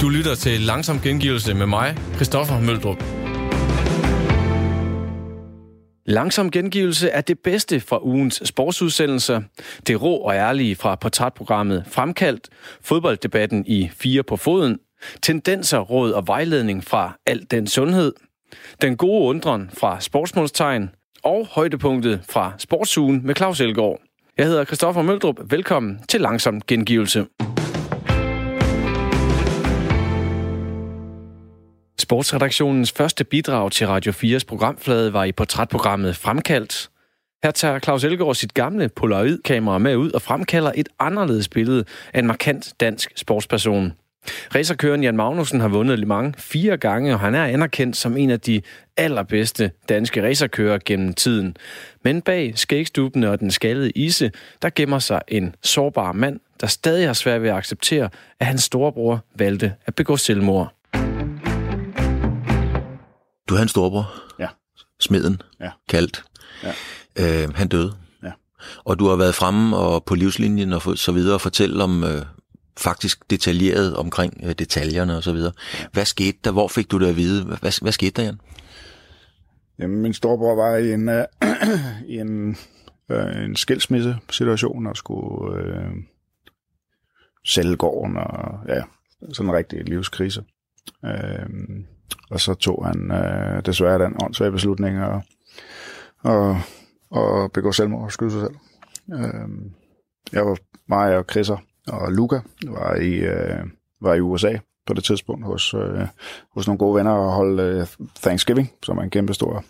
Du lytter til Langsom Gengivelse med mig, Christoffer Møldrup. Langsom gengivelse er det bedste fra ugens sportsudsendelser. Det rå og ærlige fra portrætprogrammet Fremkaldt, fodbolddebatten i Fire på Foden, tendenser, råd og vejledning fra Alt den Sundhed, den gode undren fra Sportsmålstegn og højdepunktet fra Sportsugen med Claus Elgaard. Jeg hedder Christoffer Møldrup. Velkommen til Langsom Gengivelse. Sportsredaktionens første bidrag til Radio 4's programflade var i portrætprogrammet Fremkaldt. Her tager Claus Elgaard sit gamle Polaroid-kamera med ud og fremkalder et anderledes billede af en markant dansk sportsperson. Racerkøren Jan Magnussen har vundet Le Mans fire gange, og han er anerkendt som en af de allerbedste danske racerkører gennem tiden. Men bag skægstubene og den skaldede ise, der gemmer sig en sårbar mand, der stadig har svært ved at acceptere, at hans storebror valgte at begå selvmord. Du havde en storebror. Ja. Smeden. Ja. Kaldt. Ja. Øh, han døde. Ja. Og du har været fremme og på livslinjen og så videre og fortælle om øh, faktisk detaljeret omkring øh, detaljerne og så videre. Hvad skete der? Hvor fik du det at vide? Hvad, hvad skete der, Jan? Jamen, min storebror var i en, øh, i en, øh, en skilsmisse-situation og skulle øh, sælge gården og ja, sådan en rigtig livskrise. Øh, og så tog han øh, desværre den åndssvage beslutning og, og, og begå selvmord og skyde sig selv. Øh, jeg var mig og Chrisser og Luca var i, øh, var i USA på det tidspunkt hos, øh, hos nogle gode venner og holde øh, Thanksgiving, som er en kæmpe stor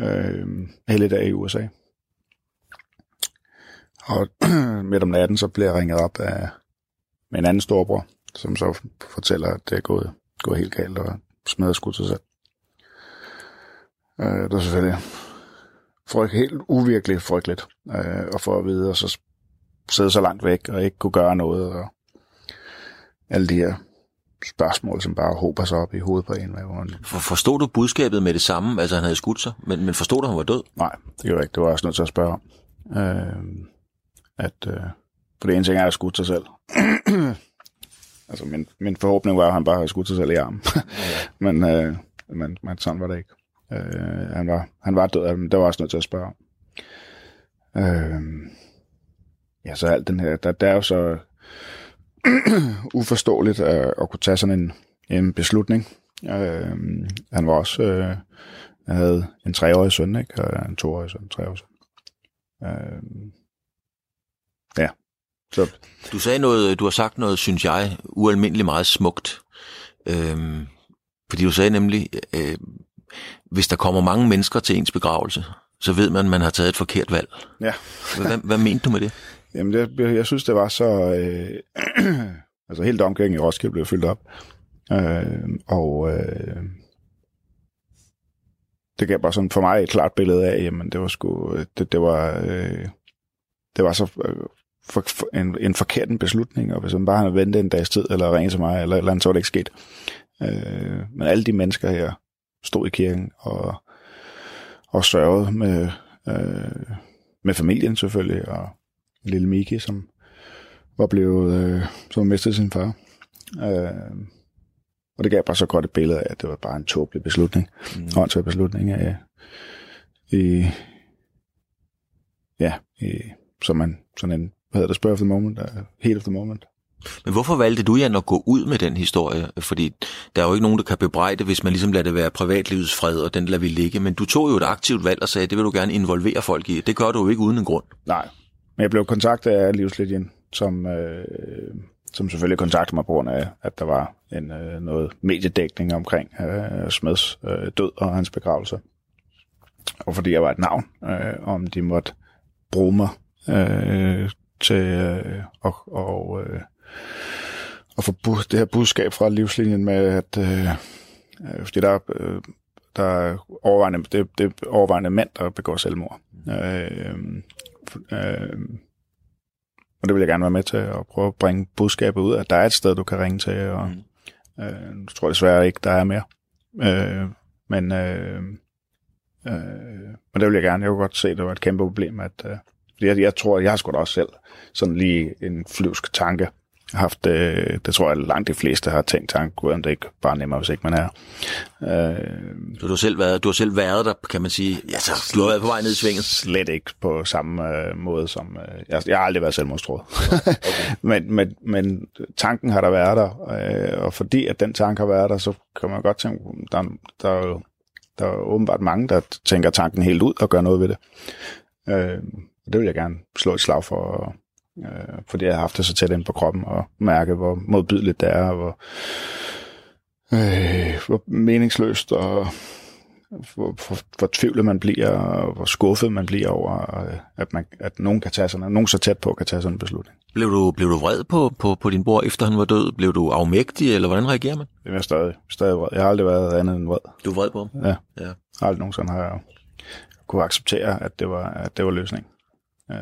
øh, helligdag i USA. Og midt om natten, så bliver jeg ringet op af med en anden storbror, som så fortæller, at det er gået, gået helt galt og smadrer skudt sig selv. Øh, det er selvfølgelig frygt, helt uvirkeligt frygteligt øh, at få at vide, og så sidde så langt væk og ikke kunne gøre noget, og alle de her spørgsmål, som bare håber sig op i hovedet på en. Hvor man... For, forstod du budskabet med det samme? Altså, han havde skudt sig, men, men forstod du, at han var død? Nej, det gjorde jeg ikke. Det var jeg også nødt til at spørge om. Øh, at, øh, for det ene ting er at skudt sig selv. altså, min, min forhåbning var, at han bare havde skudt sig selv i armen. men, øh, men, men sådan var det ikke. Øh, han, var, han var død, men det var også nødt til at spørge om. Øh, ja, så alt den her, der, der er jo så uforståeligt at, at kunne tage sådan en, en beslutning. Øh, han var også, øh, han havde en treårig søn, ikke? Og en toårig søn, en treårig søn. Øh, ja. Så, Du sagde noget, du har sagt noget, synes jeg, ualmindeligt meget smukt. Øhm, fordi du sagde nemlig, øh, hvis der kommer mange mennesker til ens begravelse, så ved man, at man har taget et forkert valg. ja. Hvad, hvad mente du med det? Jamen, det, jeg synes, det var så... Øh, altså, helt omkring i Roskilde blev fyldt op. Øh, og øh, det gav bare sådan for mig et klart billede af, jamen, det var sgu... Det, det var... Øh, det var så øh, for, for, en, en forkert beslutning, og hvis man bare havde ventet en dags tid, eller ringet til mig, eller eller andet, så var det ikke sket. Øh, men alle de mennesker her stod i kirken og, og sørgede med, øh, med familien selvfølgelig, og lille Miki, som var blevet, øh, som mistede sin far. Øh, og det gav bare så godt et billede af, at det var bare en tåbelig beslutning. Mm. Åndssvær beslutning af, i, ja, i, som man, sådan en, hvad hedder det, spur of the moment, uh, heat of the moment. Men hvorfor valgte du, Jan, at gå ud med den historie? Fordi der er jo ikke nogen, der kan bebrejde, hvis man ligesom lader det være privatlivets fred, og den lader vi ligge. Men du tog jo et aktivt valg og sagde, det vil du gerne involvere folk i. Det gør du jo ikke uden en grund. Nej, men jeg blev kontaktet af Livslinjen, som, øh, som selvfølgelig kontaktede mig på grund af, at der var en, øh, noget mediedækning omkring øh, Smeds øh, død og hans begravelse. Og fordi jeg var et navn, øh, om de måtte bruge mig øh, til øh, og, og, øh, at få bu- det her budskab fra livslinjen med, at øh, øh, fordi der, øh, der er overvejende, det, det er overvejende mænd, der begår selvmord. Øh, øh, og det vil jeg gerne være med til at prøve at bringe budskabet ud, at der er et sted, du kan ringe til, og mm. øh, jeg tror desværre ikke, der er mere. Øh, men, øh, øh, men det vil jeg gerne. Jeg kunne godt se, at det var et kæmpe problem, at øh, jeg, jeg tror, jeg har sgu da også selv sådan lige en flyvsk tanke, haft, øh, det tror jeg langt de fleste har tænkt tanken, om det ikke bare nemmere, hvis ikke man er. Øh, du har, selv været, du har selv været der, kan man sige, ja, så du har været på vej ned i svinget? Slet ikke på samme øh, måde som, øh, jeg, jeg har aldrig været selvmordstroet. Okay. men, men, men tanken har der været der, øh, og fordi at den tanke har været der, så kan man godt tænke, der, der, der er åbenbart mange, der tænker tanken helt ud og gør noget ved det. Øh, det vil jeg gerne slå et slag for, øh, fordi jeg har haft det så tæt ind på kroppen og mærke, hvor modbydeligt det er, og hvor, øh, hvor meningsløst og hvor, hvor, hvor tvivlet man bliver, og hvor skuffet man bliver over, øh, at, man, at nogen kan tage sådan, nogen så tæt på kan tage sådan en beslutning. Blev du, blev du vred på, på, på din bror, efter han var død? Blev du afmægtig, eller hvordan reagerer man? Jeg er stadig, stadig vred. Jeg har aldrig været andet end vred. Du er vred på ham? Ja. ja. Aldrig nogensinde har jeg kunne acceptere, at det var, at det var løsning. Øh,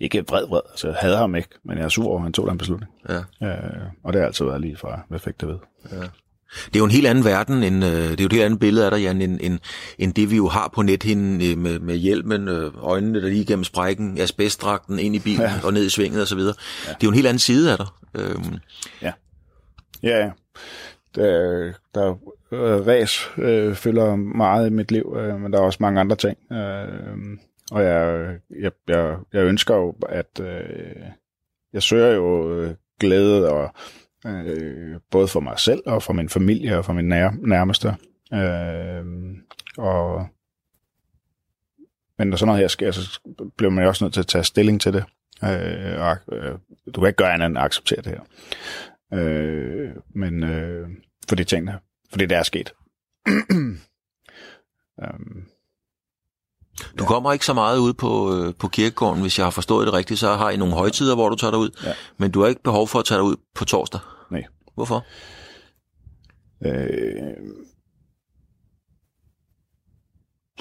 ikke vred, vred. Altså, jeg hader ham ikke, men jeg er sur over, at han tog den beslutning. Ja. Øh, og det har altid været lige fra, hvad fik det ved. Ja. Det er jo en helt anden verden, end, øh, det er jo et helt andet billede af dig, Jan, end, end, end det vi jo har på nethinden øh, med, med hjelmen, øh, øjnene der lige gennem sprækken, asbestdragten ind i bilen ja. og ned i svinget osv. Ja. Det er jo en helt anden side af dig. Øhm. Ja. Ja, ja. Der, der øh, ræs øh, fylder meget i mit liv, øh, men der er også mange andre ting. Øh, og jeg, jeg, jeg, jeg ønsker jo, at øh, jeg søger jo øh, glæde og øh, både for mig selv og for min familie og for min nær, nærmeste. Øh, og men når sådan noget her sker, så bliver man jo også nødt til at tage stilling til det. Øh, og, øh, du kan ikke gøre andet end at acceptere det her. Øh, men øh, for de ting der. Fordi det er sket. um, du kommer ikke så meget ud på, øh, på kirkegården, hvis jeg har forstået det rigtigt, så har I nogle højtider, hvor du tager dig ud. Ja. Men du har ikke behov for at tage dig ud på torsdag? Nej. Hvorfor? Øh,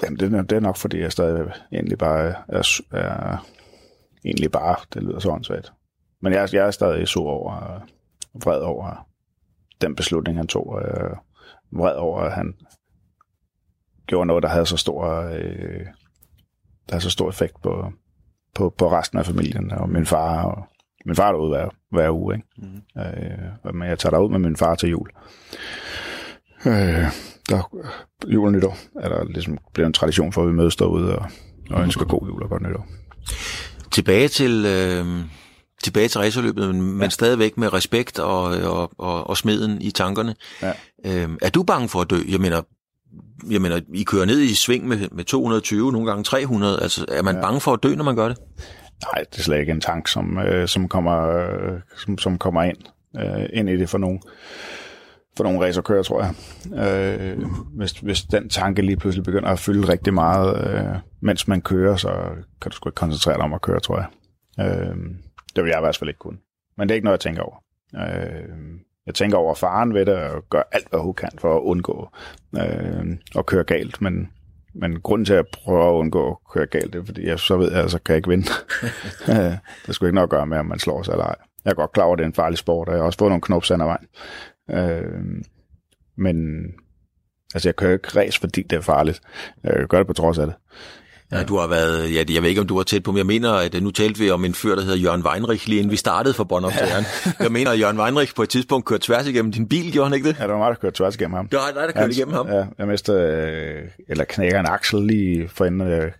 jamen, det, er, det er nok, fordi jeg stadig egentlig bare er, er egentlig bare, det lyder så åndssvagt. Men jeg, jeg er stadig sur over, vred over den beslutning, han tog, og jeg er vred over, at han gjorde noget, der havde så stor, øh, der havde så stor effekt på, på, på resten af familien, og min far, og min far er derude hver, hver uge, ikke? Mm. Øh, men jeg tager derud med min far til jul. Øh, der, jul og nytår er der ligesom blevet en tradition for, at vi mødes derude og, og ønsker god jul og godt nytår. Tilbage til, øh, tilbage til racerløbet, men ja. stadigvæk med respekt og, og, og, og smeden i tankerne. Ja. Øh, er du bange for at dø? Jeg mener, jeg mener, I kører ned i sving med, med 220, nogle gange 300. Altså, er man ja. bange for at dø, når man gør det? Nej, det er slet ikke en tank, som, øh, som, kommer, øh, som, som kommer ind, øh, ind i det for nogen for nogle racerkører, tror jeg. Øh, hvis, hvis den tanke lige pludselig begynder at fylde rigtig meget, øh, mens man kører, så kan du sgu ikke koncentrere dig om at køre, tror jeg. Øh, det vil jeg i hvert fald ikke kunne. Men det er ikke noget, jeg tænker over. Øh, jeg tænker over faren ved det, og gør alt, hvad hun kan for at undgå øh, at køre galt. Men, men grunden til at prøve at undgå at køre galt, det er, fordi jeg så ved, at jeg så kan jeg ikke vinde. det skulle ikke noget at gøre med, om man slår sig eller ej. Jeg er godt klar over, at det er en farlig sport, og jeg har også fået nogle knops af vejen. Øh, men altså, jeg kører ikke race, fordi det er farligt. Jeg gør det på trods af det. Ja, du har været, ja, jeg ved ikke, om du var tæt på, men jeg mener, at øh, nu talte vi om en fyr, der hedder Jørgen Weinrich, lige inden vi startede for Bonhoff-serien. Ja. jeg mener, at Jørgen Weinrich på et tidspunkt kørte tværs igennem din bil, gjorde han ikke det? Ja, det var mig, der kørte tværs igennem ham. Det var dig, der kørte igennem ham? Ja, jeg mistede, øh, eller knækker en aksel lige for enden af,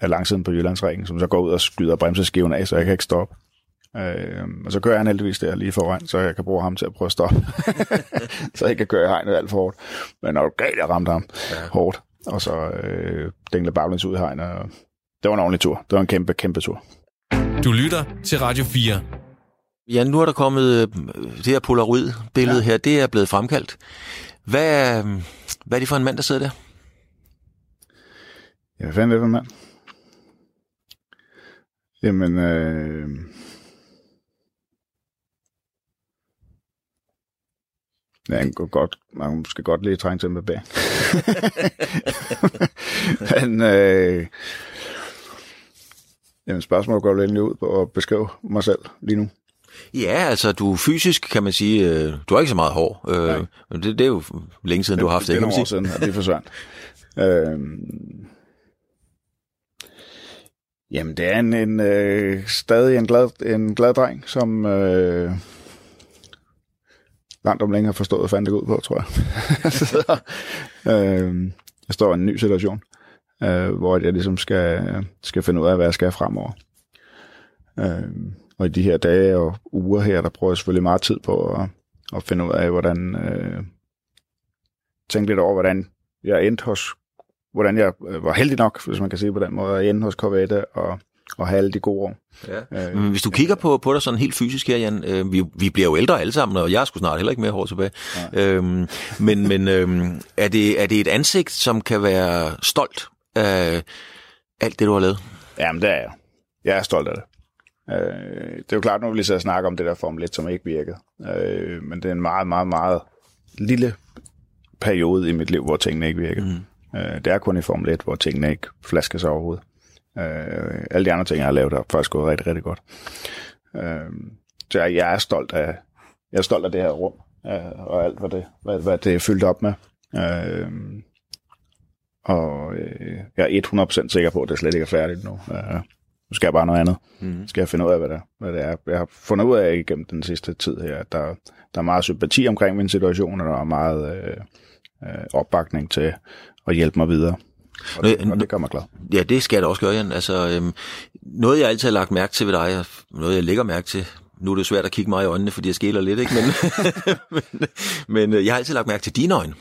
af langsiden på Jyllandsringen, som så går ud og skyder bremseskiven af, så jeg kan ikke stoppe. Øh, og så kører han heldigvis der lige foran, så jeg kan bruge ham til at prøve at stoppe. så jeg kan køre i hegnet alt for hårdt. Men når du galt, jeg ramte ham ja. hårdt og så øh, dængle baglæns ud i hegn, og det var en ordentlig tur. Det var en kæmpe, kæmpe tur. Du lytter til Radio 4. Ja, nu er der kommet øh, det her Polaroid-billede ja. her, det er blevet fremkaldt. Hvad, er, hvad er det for en mand, der sidder der? Ja, hvad fanden er det for en mand? Jamen, øh, Ja, han går godt, man skal godt lige trænge til bag. Men, øh, jamen, spørgsmålet går lidt ud på at beskrive mig selv lige nu. Ja, altså du fysisk kan man sige, øh, du har ikke så meget hår. Øh, det, det er jo længe siden, det, du har haft det, det, kan man sige. siden, det forsvandt. øh, Jamen, det er en, en øh, stadig en glad, en glad dreng, som øh, langt om længe har forstået, fandt det ud på, tror jeg. så, øh, jeg står i en ny situation, øh, hvor jeg ligesom skal, skal finde ud af, hvad jeg skal fremover. Øh, og i de her dage og uger her, der bruger jeg selvfølgelig meget tid på at, at finde ud af, hvordan... Øh, tænke lidt over, hvordan jeg endte hos... Hvordan jeg øh, var heldig nok, hvis man kan sige på den måde, at ende hos Corvette og, og have alle de gode år. Ja. Øh, Men hvis du kigger på, på dig sådan helt fysisk her, Jan, øh, vi, vi bliver jo ældre alle sammen, og jeg skulle snart heller ikke mere hårdt tilbage. Ja. Øhm, men men øhm, er, det, er det et ansigt, som kan være stolt af alt det, du har lavet? Jamen, det er jeg. Jeg er stolt af det. Øh, det er jo klart, nu vil vi så snakke om det der Formel 1, som ikke virkede. Øh, men det er en meget, meget, meget lille periode i mit liv, hvor tingene ikke virkede. Mm. Øh, det er kun i Formel 1, hvor tingene ikke flasker sig overhovedet. Øh, alle de andre ting, jeg har lavet, har faktisk gået rigtig, rigtig godt. Øh, så jeg, jeg er stolt af, jeg er stolt af det her rum, øh, og alt, hvad det, hvad, hvad det er fyldt op med. Øh, og øh, jeg er 100% sikker på, at det slet ikke er færdigt nu. Øh, nu skal jeg bare noget andet. Mm. skal jeg finde ud af, hvad det, er, hvad det er. Jeg har fundet ud af igennem den sidste tid her, at der, der er meget sympati omkring min situation, og der er meget øh, øh, opbakning til at hjælpe mig videre. Og det, og det gør mig glad. Ja, det skal jeg da også gøre, Jan. Altså, øhm, noget, jeg altid har lagt mærke til ved dig, noget, jeg lægger mærke til, nu er det svært at kigge mig i øjnene, fordi jeg skiller lidt, ikke? Men, men, men øh, jeg har altid lagt mærke til dine øjne.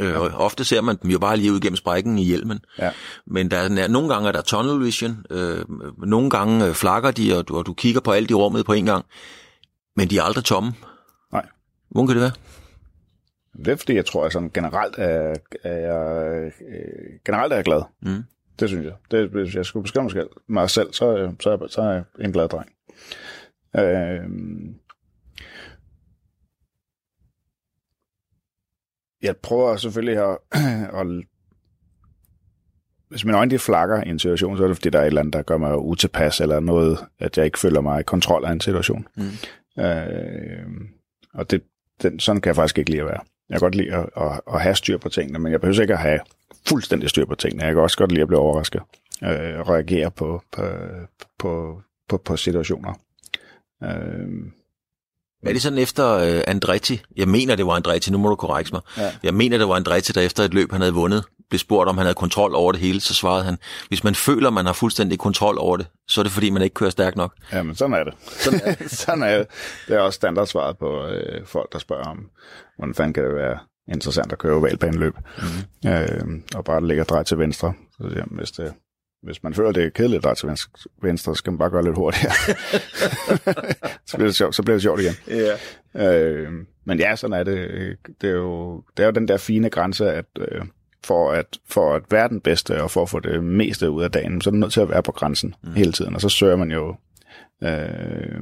Øh, ja. ofte ser man dem jo bare lige ud gennem sprækken i hjelmen. Ja. Men der er, nogle gange er der tunnel vision, øh, nogle gange øh, flakker de, og du, og du kigger på alt i rummet på en gang. Men de er aldrig tomme. Nej. Hvordan kan det være? Det er fordi, jeg tror, at sådan generelt er, er jeg, øh, generelt er jeg glad. Mm. Det synes jeg. Det, hvis jeg skulle beskrive mig selv, mig selv så, så, er, så er jeg en glad dreng. Øh, jeg prøver selvfølgelig at, at hvis mine øjne de flakker i en situation, så er det fordi, der er et eller andet, der gør mig utilpas, eller noget, at jeg ikke føler mig i kontrol af en situation. Mm. Øh, og det, den, sådan kan jeg faktisk ikke lide at være. Jeg kan godt lide at, at, at have styr på tingene, men jeg behøver ikke at have fuldstændig styr på tingene. Jeg kan også godt lide at blive overrasket øh, og reagere på, på, på, på, på situationer. Øh, er det sådan efter uh, Andretti? Jeg mener, det var Andretti, nu må du korrekte mig. Ja. Jeg mener, det var Andretti, der efter et løb, han havde vundet, blev spurgt, om han havde kontrol over det hele, så svarede han, hvis man føler, man har fuldstændig kontrol over det, så er det fordi, man ikke kører stærkt nok. Ja, men sådan er det. Sådan er det. sådan er det. det er også standardsvaret på øh, folk, der spørger om, hvordan fanden kan det være interessant at køre ovalbaneløb, mm-hmm. øh, og bare ligge og dreje til venstre. Så jamen, hvis det hvis man føler, det er kedeligt at til venstre, så skal man bare gøre lidt hurtigere. så, bliver det sjovt, så bliver det sjovt igen. Yeah. Øh, men ja, sådan er det. Det er jo, det er jo den der fine grænse, at øh, for, at, for at være den bedste, og for at få det meste ud af dagen, så er du nødt til at være på grænsen mm. hele tiden. Og så søger man jo... Øh,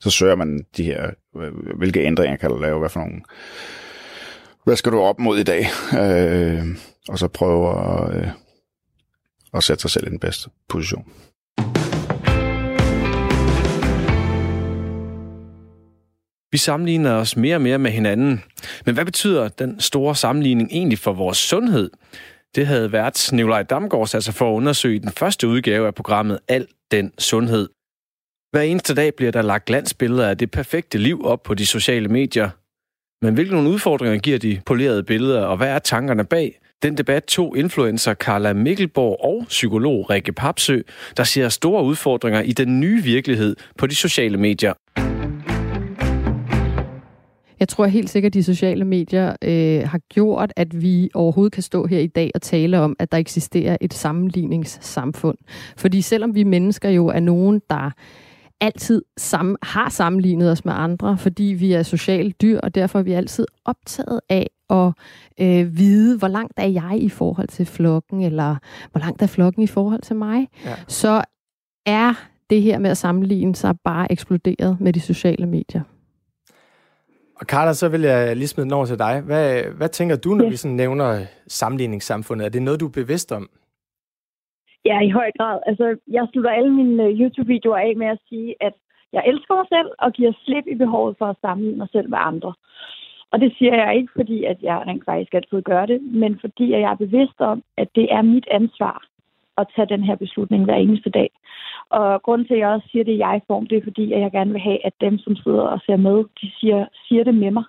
så søger man de her, hvilke ændringer kan du lave, hvad for nogle, hvad skal du op mod i dag, øh, og så prøve at, øh, og sætte sig selv i den bedste position. Vi sammenligner os mere og mere med hinanden. Men hvad betyder den store sammenligning egentlig for vores sundhed? Det havde været Nikolaj Damgaard sat sig for at undersøge den første udgave af programmet Al den Sundhed. Hver eneste dag bliver der lagt glansbilleder af det perfekte liv op på de sociale medier. Men hvilke nogle udfordringer giver de polerede billeder, og hvad er tankerne bag? Den debat to influencer Carla Mikkelborg og psykolog Rikke Papsø, der ser store udfordringer i den nye virkelighed på de sociale medier. Jeg tror helt sikkert, at de sociale medier øh, har gjort, at vi overhovedet kan stå her i dag og tale om, at der eksisterer et sammenligningssamfund. Fordi selvom vi mennesker jo er nogen, der altid sammen, har sammenlignet os med andre, fordi vi er sociale dyr, og derfor er vi altid optaget af at øh, vide, hvor langt er jeg i forhold til flokken, eller hvor langt er flokken i forhold til mig. Ja. Så er det her med at sammenligne sig bare eksploderet med de sociale medier. Og Carla, så vil jeg lige smide den over til dig. Hvad, hvad tænker du, når ja. vi sådan nævner sammenligningssamfundet? Er det noget, du er bevidst om? Ja, i høj grad. Altså, jeg slutter alle mine øh, YouTube-videoer af med at sige, at jeg elsker mig selv og giver slip i behovet for at sammenligne mig selv med andre. Og det siger jeg ikke, fordi at jeg rent faktisk altid gør det, men fordi at jeg er bevidst om, at det er mit ansvar at tage den her beslutning hver eneste dag. Og grunden til, at jeg også siger det i jeg-form, det er fordi, at jeg gerne vil have, at dem, som sidder og ser med, de siger, siger det med mig.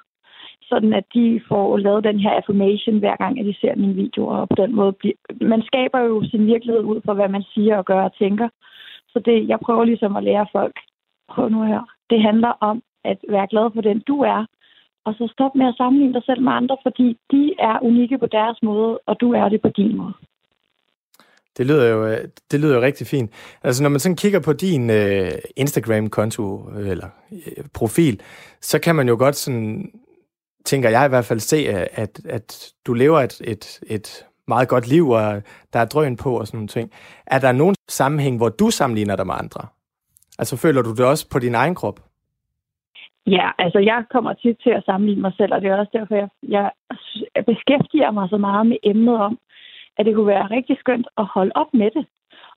Sådan at de får lavet den her affirmation, hver gang at de ser mine videoer. Og på den måde bliver... Man skaber jo sin virkelighed ud fra, hvad man siger og gør og tænker. Så det, jeg prøver ligesom at lære folk, prøv nu her. Det handler om at være glad for den, du er, og så stop med at sammenligne dig selv med andre, fordi de er unikke på deres måde, og du er det på din måde. Det lyder jo, øh, det lyder jo rigtig fint. Altså, når man sådan kigger på din øh, Instagram-konto, øh, eller øh, profil, så kan man jo godt sådan, tænker jeg i hvert fald, se, øh, at, at du lever et, et, et meget godt liv, og der er drøn på og sådan nogle ting. Er der nogen sammenhæng, hvor du sammenligner dig med andre? Altså, føler du det også på din egen krop? Ja, altså jeg kommer tit til at sammenligne mig selv, og det er også derfor, jeg, jeg beskæftiger mig så meget med emnet om, at det kunne være rigtig skønt at holde op med det.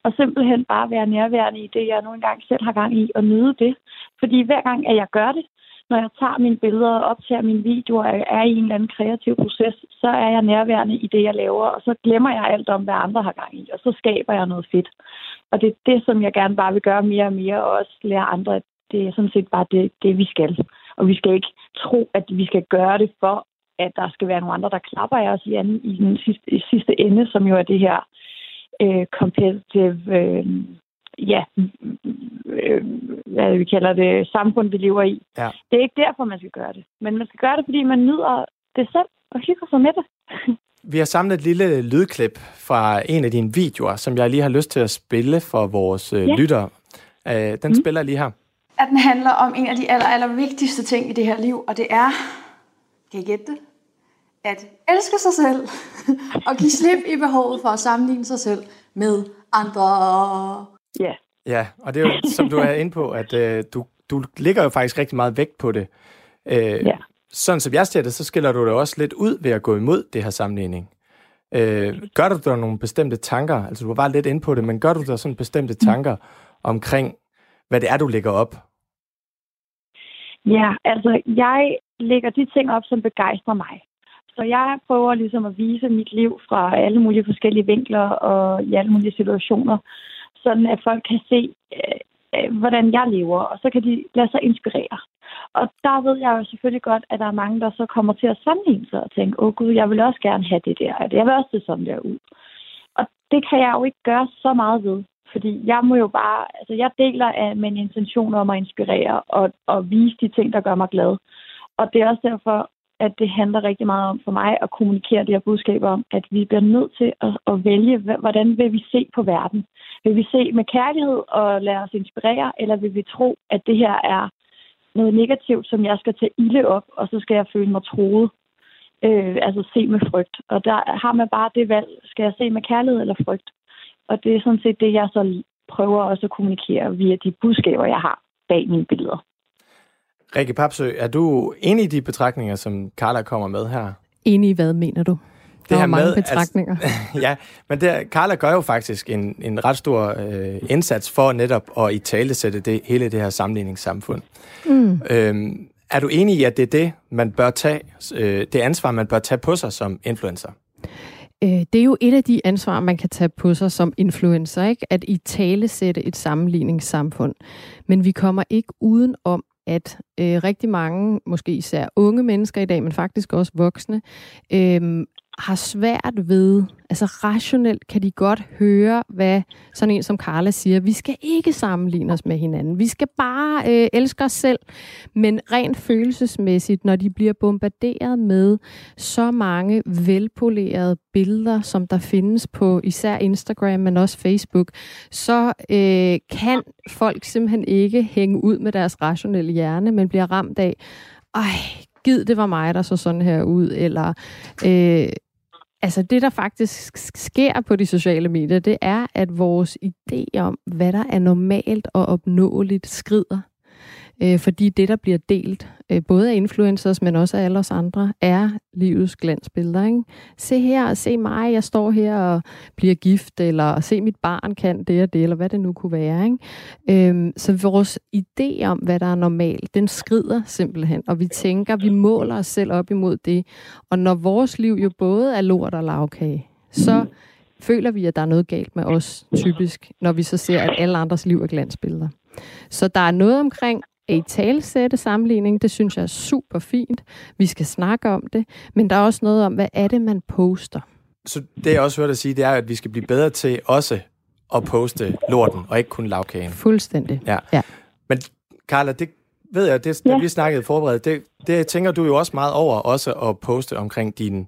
Og simpelthen bare være nærværende i det, jeg nu engang selv har gang i, og nyde det. Fordi hver gang, at jeg gør det, når jeg tager mine billeder og optager mine videoer, og er i en eller anden kreativ proces, så er jeg nærværende i det, jeg laver, og så glemmer jeg alt om, hvad andre har gang i, og så skaber jeg noget fedt. Og det er det, som jeg gerne bare vil gøre mere og mere, og også lære andre, at det er sådan set bare det, det, vi skal. Og vi skal ikke tro, at vi skal gøre det for, at der skal være nogle andre, der klapper af os i, anden, i den sidste, i sidste ende, som jo er det her øh, competitive, øh, ja, øh, hvad vi kalder det, samfund, vi lever i. Ja. Det er ikke derfor, man skal gøre det. Men man skal gøre det, fordi man nyder det selv og hygger sig med det. Vi har samlet et lille lydklip fra en af dine videoer, som jeg lige har lyst til at spille for vores øh, ja. lyttere. Øh, den mm. spiller lige her at den handler om en af de aller, aller vigtigste ting i det her liv, og det er, kan I gætte det? At elske sig selv, og give slip i behovet for at sammenligne sig selv med andre. Ja. Yeah. Ja, og det er jo, som du er inde på, at øh, du, du ligger jo faktisk rigtig meget vægt på det. Øh, ja. Sådan som jeg ser det, så skiller du det også lidt ud ved at gå imod det her sammenligning. Øh, gør du der nogle bestemte tanker, altså du var bare lidt inde på det, men gør du der sådan bestemte tanker omkring, hvad det er, du lægger op? Ja, altså jeg lægger de ting op, som begejstrer mig. Så jeg prøver ligesom at vise mit liv fra alle mulige forskellige vinkler og i alle mulige situationer, sådan at folk kan se, øh, øh hvordan jeg lever, og så kan de lade sig inspirere. Og der ved jeg jo selvfølgelig godt, at der er mange, der så kommer til at sammenligne sig og tænke, åh gud, jeg vil også gerne have det der, jeg vil også se sådan der ud. Og det kan jeg jo ikke gøre så meget ved. Fordi jeg må jo bare, altså jeg deler af, min intention om at inspirere og, og vise de ting, der gør mig glad. Og det er også derfor, at det handler rigtig meget om for mig at kommunikere det her budskab om, at vi bliver nødt til at, at vælge, hvordan vil vi se på verden? Vil vi se med kærlighed og lade os inspirere, eller vil vi tro, at det her er noget negativt, som jeg skal tage ilde op, og så skal jeg føle mig troet? Øh, altså se med frygt. Og der har man bare det valg, skal jeg se med kærlighed eller frygt? Og det er sådan set det, jeg så prøver også at kommunikere via de budskaber, jeg har bag mine billeder. Rikke Papsø, er du enig i de betragtninger, som Carla kommer med her? Enig i hvad, mener du? Det der her mange med, betragtninger. Altså, ja, men der, Carla gør jo faktisk en, en ret stor øh, indsats for netop at i tale sætte det, hele det her sammenligningssamfund. Mm. Øhm, er du enig i, at det er det, man bør tage, øh, det ansvar, man bør tage på sig som influencer? Øh, det er jo et af de ansvar, man kan tage på sig som influencer, ikke? at i tale sætte et sammenligningssamfund. Men vi kommer ikke uden om, at øh, rigtig mange, måske især unge mennesker i dag, men faktisk også voksne, øh, har svært ved, altså rationelt kan de godt høre, hvad sådan en som Carla siger. Vi skal ikke sammenligne os med hinanden. Vi skal bare øh, elske os selv. Men rent følelsesmæssigt, når de bliver bombarderet med så mange velpolerede billeder, som der findes på især Instagram, men også Facebook, så øh, kan folk simpelthen ikke hænge ud med deres rationelle hjerne, men bliver ramt af, ej, gid det var mig, der så sådan her ud, eller øh, altså det, der faktisk sker på de sociale medier, det er, at vores idé om, hvad der er normalt og opnåeligt, skrider. Øh, fordi det, der bliver delt, øh, både af influencers, men også af alle os andre, er livets glansbilleder. Ikke? Se her, se mig, jeg står her og bliver gift, eller se mit barn kan det og det, eller hvad det nu kunne være. Ikke? Øhm, så vores idé om, hvad der er normalt, den skrider simpelthen, og vi tænker, vi måler os selv op imod det. Og når vores liv jo både er lort og lavkage, så føler vi, at der er noget galt med os, typisk, når vi så ser, at alle andres liv er glansbilleder. Så der er noget omkring i talsætte sammenligning, det synes jeg er super fint. Vi skal snakke om det, men der er også noget om, hvad er det, man poster. Så det, jeg også hørte at sige, det er, at vi skal blive bedre til også at poste lorten, og ikke kun lavkagen. Fuldstændig. Ja. ja. Men Carla, det ved jeg, det, ja. vi snakkede forberedt, det, det tænker du jo også meget over, også at poste omkring dine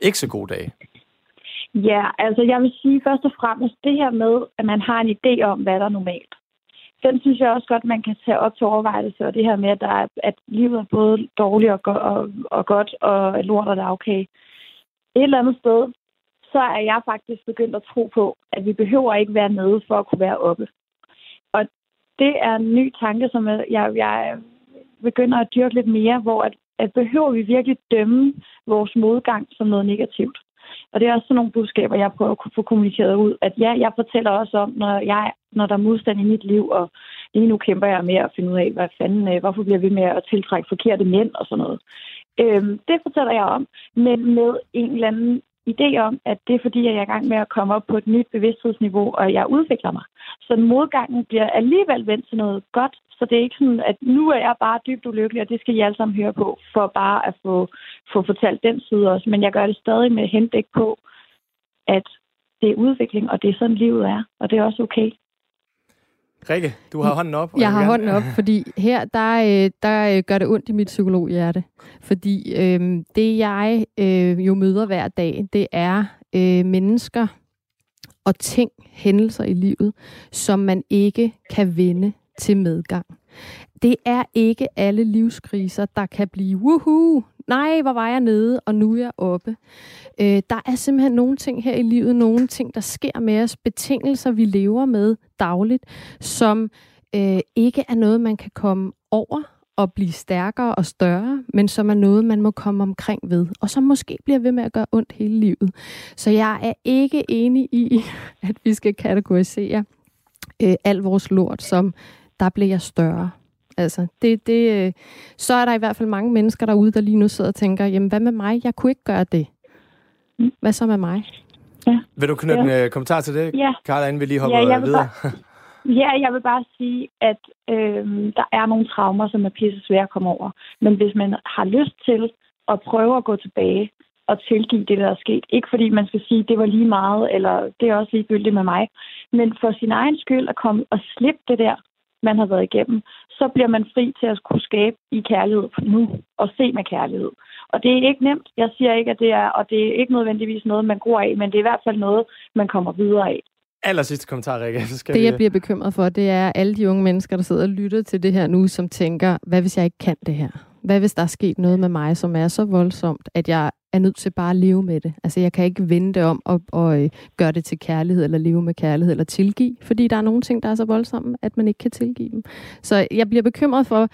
ikke så gode dage. Ja, altså jeg vil sige først og fremmest det her med, at man har en idé om, hvad der er normalt. Den synes jeg også godt, man kan tage op til overvejelse, og det her med, at, der er, at livet er både dårligt og, go- og, og godt, og lort og okay. Et eller andet sted, så er jeg faktisk begyndt at tro på, at vi behøver ikke være nede for at kunne være oppe. Og det er en ny tanke, som jeg, jeg begynder at dyrke lidt mere, hvor at, at behøver vi virkelig dømme vores modgang som noget negativt. Og det er også sådan nogle budskaber, jeg prøver at få kommunikeret ud. At ja, jeg fortæller også om, når, jeg, når der er modstand i mit liv, og lige nu kæmper jeg med at finde ud af, hvad fanden, øh, hvorfor bliver vi med at tiltrække forkerte mænd og sådan noget. Øhm, det fortæller jeg om, men med en eller anden idé om, at det er fordi, at jeg er i gang med at komme op på et nyt bevidsthedsniveau, og jeg udvikler mig. Så modgangen bliver alligevel vendt til noget godt, så det er ikke sådan, at nu er jeg bare dybt ulykkelig, og det skal I alle sammen høre på, for bare at få, få fortalt den side også. Men jeg gør det stadig med henblik på, at det er udvikling, og det er sådan, livet er, og det er også okay. Rikke, du har hånden op. Jeg har gerne... hånden op, fordi her, der, øh, der øh, gør det ondt i mit psykologhjerte. Fordi øh, det, jeg øh, jo møder hver dag, det er øh, mennesker og ting, hændelser i livet, som man ikke kan vende til medgang. Det er ikke alle livskriser, der kan blive, woohoo, nej, hvor var jeg nede, og nu er jeg oppe. Øh, der er simpelthen nogle ting her i livet, nogle ting, der sker med os, betingelser, vi lever med dagligt, som øh, ikke er noget, man kan komme over og blive stærkere og større, men som er noget, man må komme omkring ved, og som måske bliver ved med at gøre ondt hele livet. Så jeg er ikke enig i, at vi skal kategorisere øh, al vores lort som, der bliver jeg større. Altså, det, det, øh, så er der i hvert fald mange mennesker derude, der lige nu sidder og tænker, jamen hvad med mig? Jeg kunne ikke gøre det. Mm. Hvad så med mig? Ja. Vil du knytte ja. en uh, kommentar til det, ja. Karla, inden vi lige hopper ja, videre? Bare, ja, jeg vil bare sige, at øh, der er nogle traumer, som er pisse svære at komme over. Men hvis man har lyst til at prøve at gå tilbage og tilgive det, der er sket, ikke fordi man skal sige, at det var lige meget, eller det er også ligegyldigt med mig, men for sin egen skyld at komme og slippe det der, man har været igennem, så bliver man fri til at kunne skabe i kærlighed nu og se med kærlighed. Og det er ikke nemt. Jeg siger ikke, at det er, og det er ikke nødvendigvis noget, man går af, men det er i hvert fald noget, man kommer videre af. Aller sidste kommentar, Rikke. Så skal det, vi... jeg bliver bekymret for, det er alle de unge mennesker, der sidder og lytter til det her nu, som tænker, hvad hvis jeg ikke kan det her? Hvad hvis der er sket noget med mig, som er så voldsomt, at jeg er nødt til bare at leve med det? Altså, jeg kan ikke vende det om og, og øh, gøre det til kærlighed, eller leve med kærlighed, eller tilgive, fordi der er nogle ting, der er så voldsomme, at man ikke kan tilgive dem. Så jeg bliver bekymret for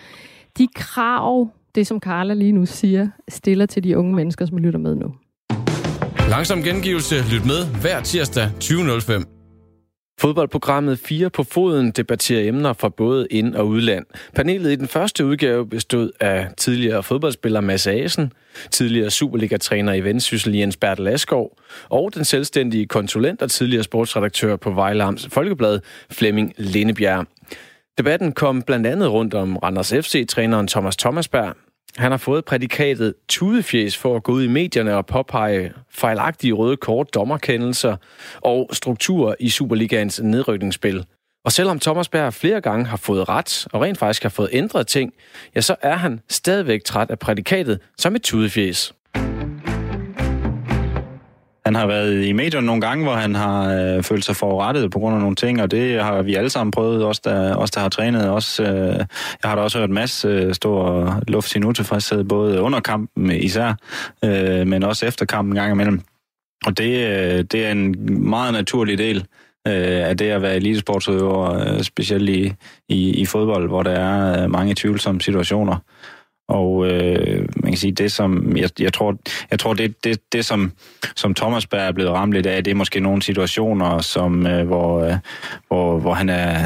de krav, det som Carla lige nu siger, stiller til de unge mennesker, som lytter med nu. Langsom gengivelse. Lyt med hver tirsdag 20.05. Fodboldprogrammet 4 på foden debatterer emner fra både ind- og udland. Panelet i den første udgave bestod af tidligere fodboldspiller Mads Asen, tidligere Superliga-træner i Vendsyssel Jens Bertel Askov, og den selvstændige konsulent og tidligere sportsredaktør på Vejlams Folkeblad Flemming Lindebjerg. Debatten kom blandt andet rundt om Randers FC-træneren Thomas Thomasberg, han har fået prædikatet tudefjes for at gå ud i medierne og påpege fejlagtige røde kort, dommerkendelser og strukturer i Superligaens nedrykningsspil. Og selvom Thomas Berg flere gange har fået ret og rent faktisk har fået ændret ting, ja, så er han stadigvæk træt af prædikatet som et tudefjes. Han har været i medierne nogle gange, hvor han har øh, følt sig forurettet på grund af nogle ting, og det har vi alle sammen prøvet, os der, os der har trænet. Også, øh, jeg har da også hørt Mads øh, stå og lufte sin utilfredshed, både under kampen især, øh, men også efter kampen en gang imellem. Og det, øh, det er en meget naturlig del øh, af det at være elitesportsudøver, øh, specielt i, i, i fodbold, hvor der er øh, mange tvivlsomme situationer. Og øh, man kan sige, det som, jeg, jeg tror, jeg tror det, det, det som, som Thomas Berg er blevet ramt lidt af, det er måske nogle situationer, som, øh, hvor, øh, hvor, hvor han er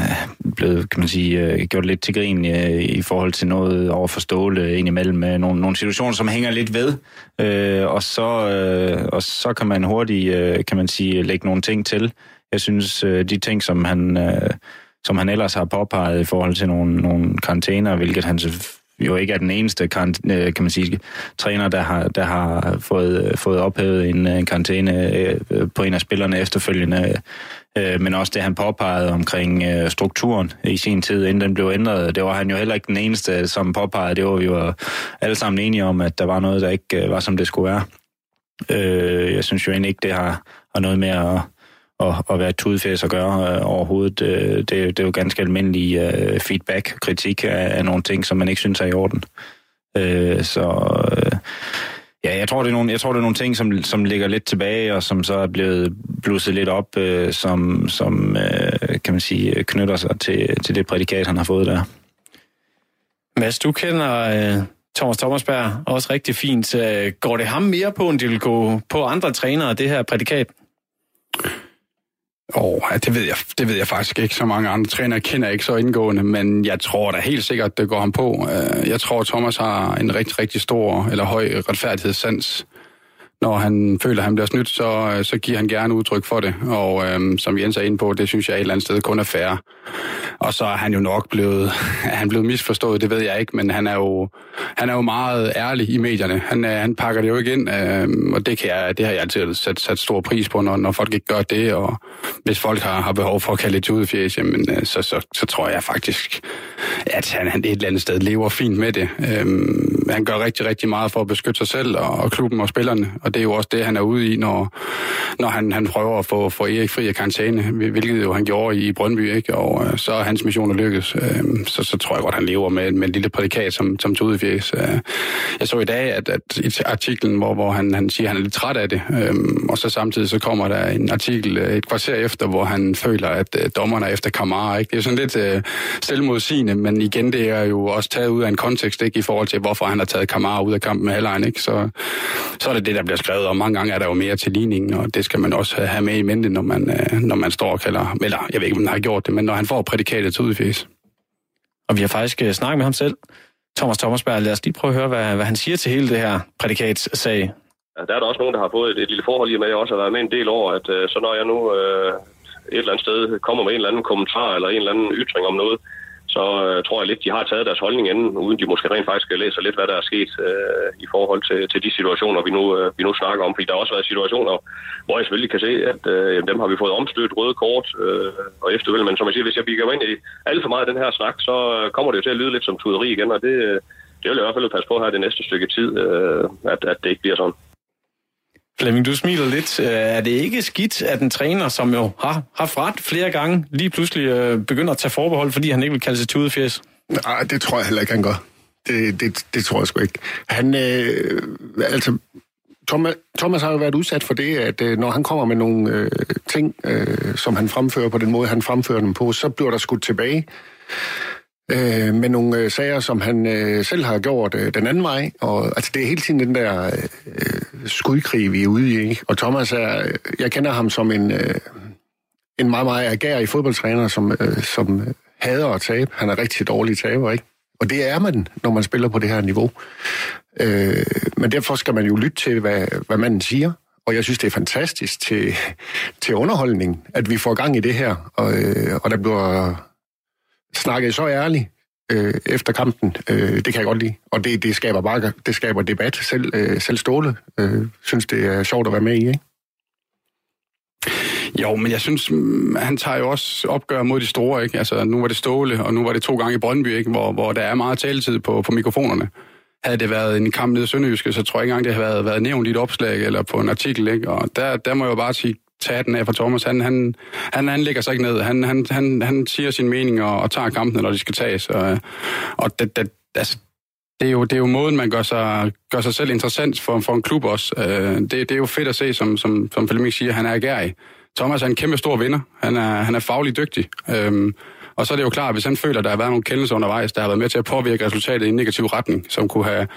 blevet, kan man sige, øh, gjort lidt til grin øh, i forhold til noget over for Ståle indimellem. Øh, nogle, nogle situationer, som hænger lidt ved, øh, og, så, øh, og så kan man hurtigt, øh, kan man sige, lægge nogle ting til. Jeg synes, øh, de ting, som han... Øh, som han ellers har påpeget i forhold til nogle, nogle karantæner, hvilket han jo ikke er den eneste kan, øh, kan man sige, træner, der har, der har fået, øh, fået ophævet en, øh, en karantæne på en af spillerne efterfølgende. Men også det, han påpegede omkring strukturen i sin tid, inden den blev ændret. Det var han jo heller ikke den eneste, som påpegede. Det var vi jo alle sammen enige om, at der var noget, der ikke var, som det skulle være. Jeg synes jo egentlig ikke, det har, har noget med at at, at være tudfæs at gøre øh, overhovedet. Øh, det, det er jo ganske almindelig øh, feedback, kritik af, af nogle ting, som man ikke synes er i orden. Øh, så øh, ja, jeg tror, det er nogle, jeg tror, det er nogle ting, som, som ligger lidt tilbage, og som så er blevet blusset lidt op, øh, som, som øh, kan man sige, knytter sig til, til det prædikat, han har fået der. Mads, du kender øh, Thomas Thomasberg også rigtig fint. Øh, går det ham mere på, end det vil gå på andre trænere, det her prædikat? Åh, oh, det ved jeg, det ved jeg faktisk ikke. Så mange andre trænere kender jeg ikke så indgående, men jeg tror da helt sikkert, det går ham på. Øh, jeg tror, Thomas har en rigtig, rigtig stor eller høj retfærdighedssans når han føler, at han bliver snydt, så, øh, så giver han gerne udtryk for det. Og øhm, som Jens er inde på, det synes jeg et eller andet sted kun er fair. Og så er han jo nok blevet, han blevet misforstået, det ved jeg ikke, men han er jo, han er jo meget ærlig i medierne. Han, øh, han pakker det jo ikke ind, øh, og det, kan jeg, det har jeg altid sat, sat stor pris på, når, når folk ikke gør det. Og hvis folk har, har behov for at kalde det til udfjæs, jamen, øh, så, så, så tror jeg faktisk, at han, han et eller andet sted lever fint med det. Øh, han gør rigtig, rigtig meget for at beskytte sig selv og, og klubben og spillerne og det er jo også det, han er ude i, når, når han, han prøver at få, få Erik fri af karantæne, hvilket jo han gjorde i Brøndby, ikke? og øh, så er hans mission lykkedes. Øh, så, så tror jeg godt, han lever med, med en lille prædikat som, som tog ud i fjæs. Øh, jeg så i dag, at, at i artiklen, hvor, hvor han, han siger, at han er lidt træt af det, øh, og så samtidig så kommer der en artikel øh, et kvarter efter, hvor han føler, at øh, dommerne er efter Kamara. Ikke? Det er sådan lidt øh, selvmodsigende, men igen, det er jo også taget ud af en kontekst, ikke? i forhold til, hvorfor han har taget Kamara ud af kampen med halvlejen. Ikke? Så, så er det det, der bliver skrevet, og mange gange er der jo mere til ligningen, og det skal man også have med i mente, når man, øh, når man står og kalder, eller jeg ved ikke, om han har gjort det, men når han får prædikatet til udfæs. Og vi har faktisk øh, snakket med ham selv, Thomas Thomasberg. Lad os lige prøve at høre, hvad, hvad han siger til hele det her prædikatssag. Ja, der er der også nogen, der har fået et, et lille forhold i med, at jeg også har været med en del år, at øh, så når jeg nu øh, et eller andet sted kommer med en eller anden kommentar eller en eller anden ytring om noget, så øh, tror jeg lidt, de har taget deres holdning inden, uden de måske rent faktisk læser lidt, hvad der er sket øh, i forhold til, til de situationer, vi nu, øh, vi nu snakker om. Fordi der har også været situationer, hvor jeg selvfølgelig kan se, at øh, dem har vi fået omstødt røde kort øh, og efterfølgende. Men som jeg siger, hvis jeg bygger ind i alt for meget af den her snak, så øh, kommer det jo til at lyde lidt som tuderi igen, og det, øh, det vil jeg i hvert fald passe på her det næste stykke tid, øh, at, at det ikke bliver sådan. Flemming, du smiler lidt. Øh, er det ikke skidt, at en træner, som jo har haft ret flere gange, lige pludselig øh, begynder at tage forbehold, fordi han ikke vil kalde sig til udfjæs? Nej, det tror jeg heller ikke, han gør. Det, det, det tror jeg sgu ikke. Han, øh, altså, Thomas, Thomas har jo været udsat for det, at øh, når han kommer med nogle øh, ting, øh, som han fremfører på den måde, han fremfører dem på, så bliver der skudt tilbage øh, med nogle øh, sager, som han øh, selv har gjort øh, den anden vej. Og altså, det er hele tiden den der øh, øh skudkrig, vi er ude i. Ikke? Og Thomas er, øh, jeg kender ham som en, øh, en meget, meget agerig fodboldtræner, som, øh, som øh, hader at tabe. Han er rigtig dårlig taber, ikke? Og det er man, når man spiller på det her niveau. Øh, men derfor skal man jo lytte til, hvad, hvad manden siger. Og jeg synes, det er fantastisk til, til underholdning, at vi får gang i det her. Og, øh, og der bliver snakkede så ærligt øh, efter kampen. Øh, det kan jeg godt lide. Og det, det skaber bare det skaber debat. Selv, øh, selv Ståle øh, synes, det er sjovt at være med i, ikke? Jo, men jeg synes, mm, han tager jo også opgør mod de store, ikke? Altså, nu var det Ståle, og nu var det to gange i Brøndby, ikke? Hvor, hvor der er meget taletid på, på mikrofonerne. Havde det været en kamp nede i Sønderjyske, så tror jeg ikke engang, det havde været, været nævnt i et opslag eller på en artikel, ikke? Og der, der må jeg jo bare sige, tage den af for Thomas. Han, han, han, han lægger sig ikke ned. Han, han, han, han siger sin mening og, og tager kampene, når de skal tages. Og, og det, det, altså, det er, jo, det er jo måden, man gør sig, gør sig selv interessant for, for en klub også. Øh, det, det er jo fedt at se, som, som, som Flemming siger, han er agerig. Thomas er en kæmpe stor vinder. Han er, han er faglig dygtig. Øhm, Og så er det jo klart, at hvis han føler, at der har været nogle kendelser undervejs, der har været med til at påvirke resultatet i en negativ retning, som kunne have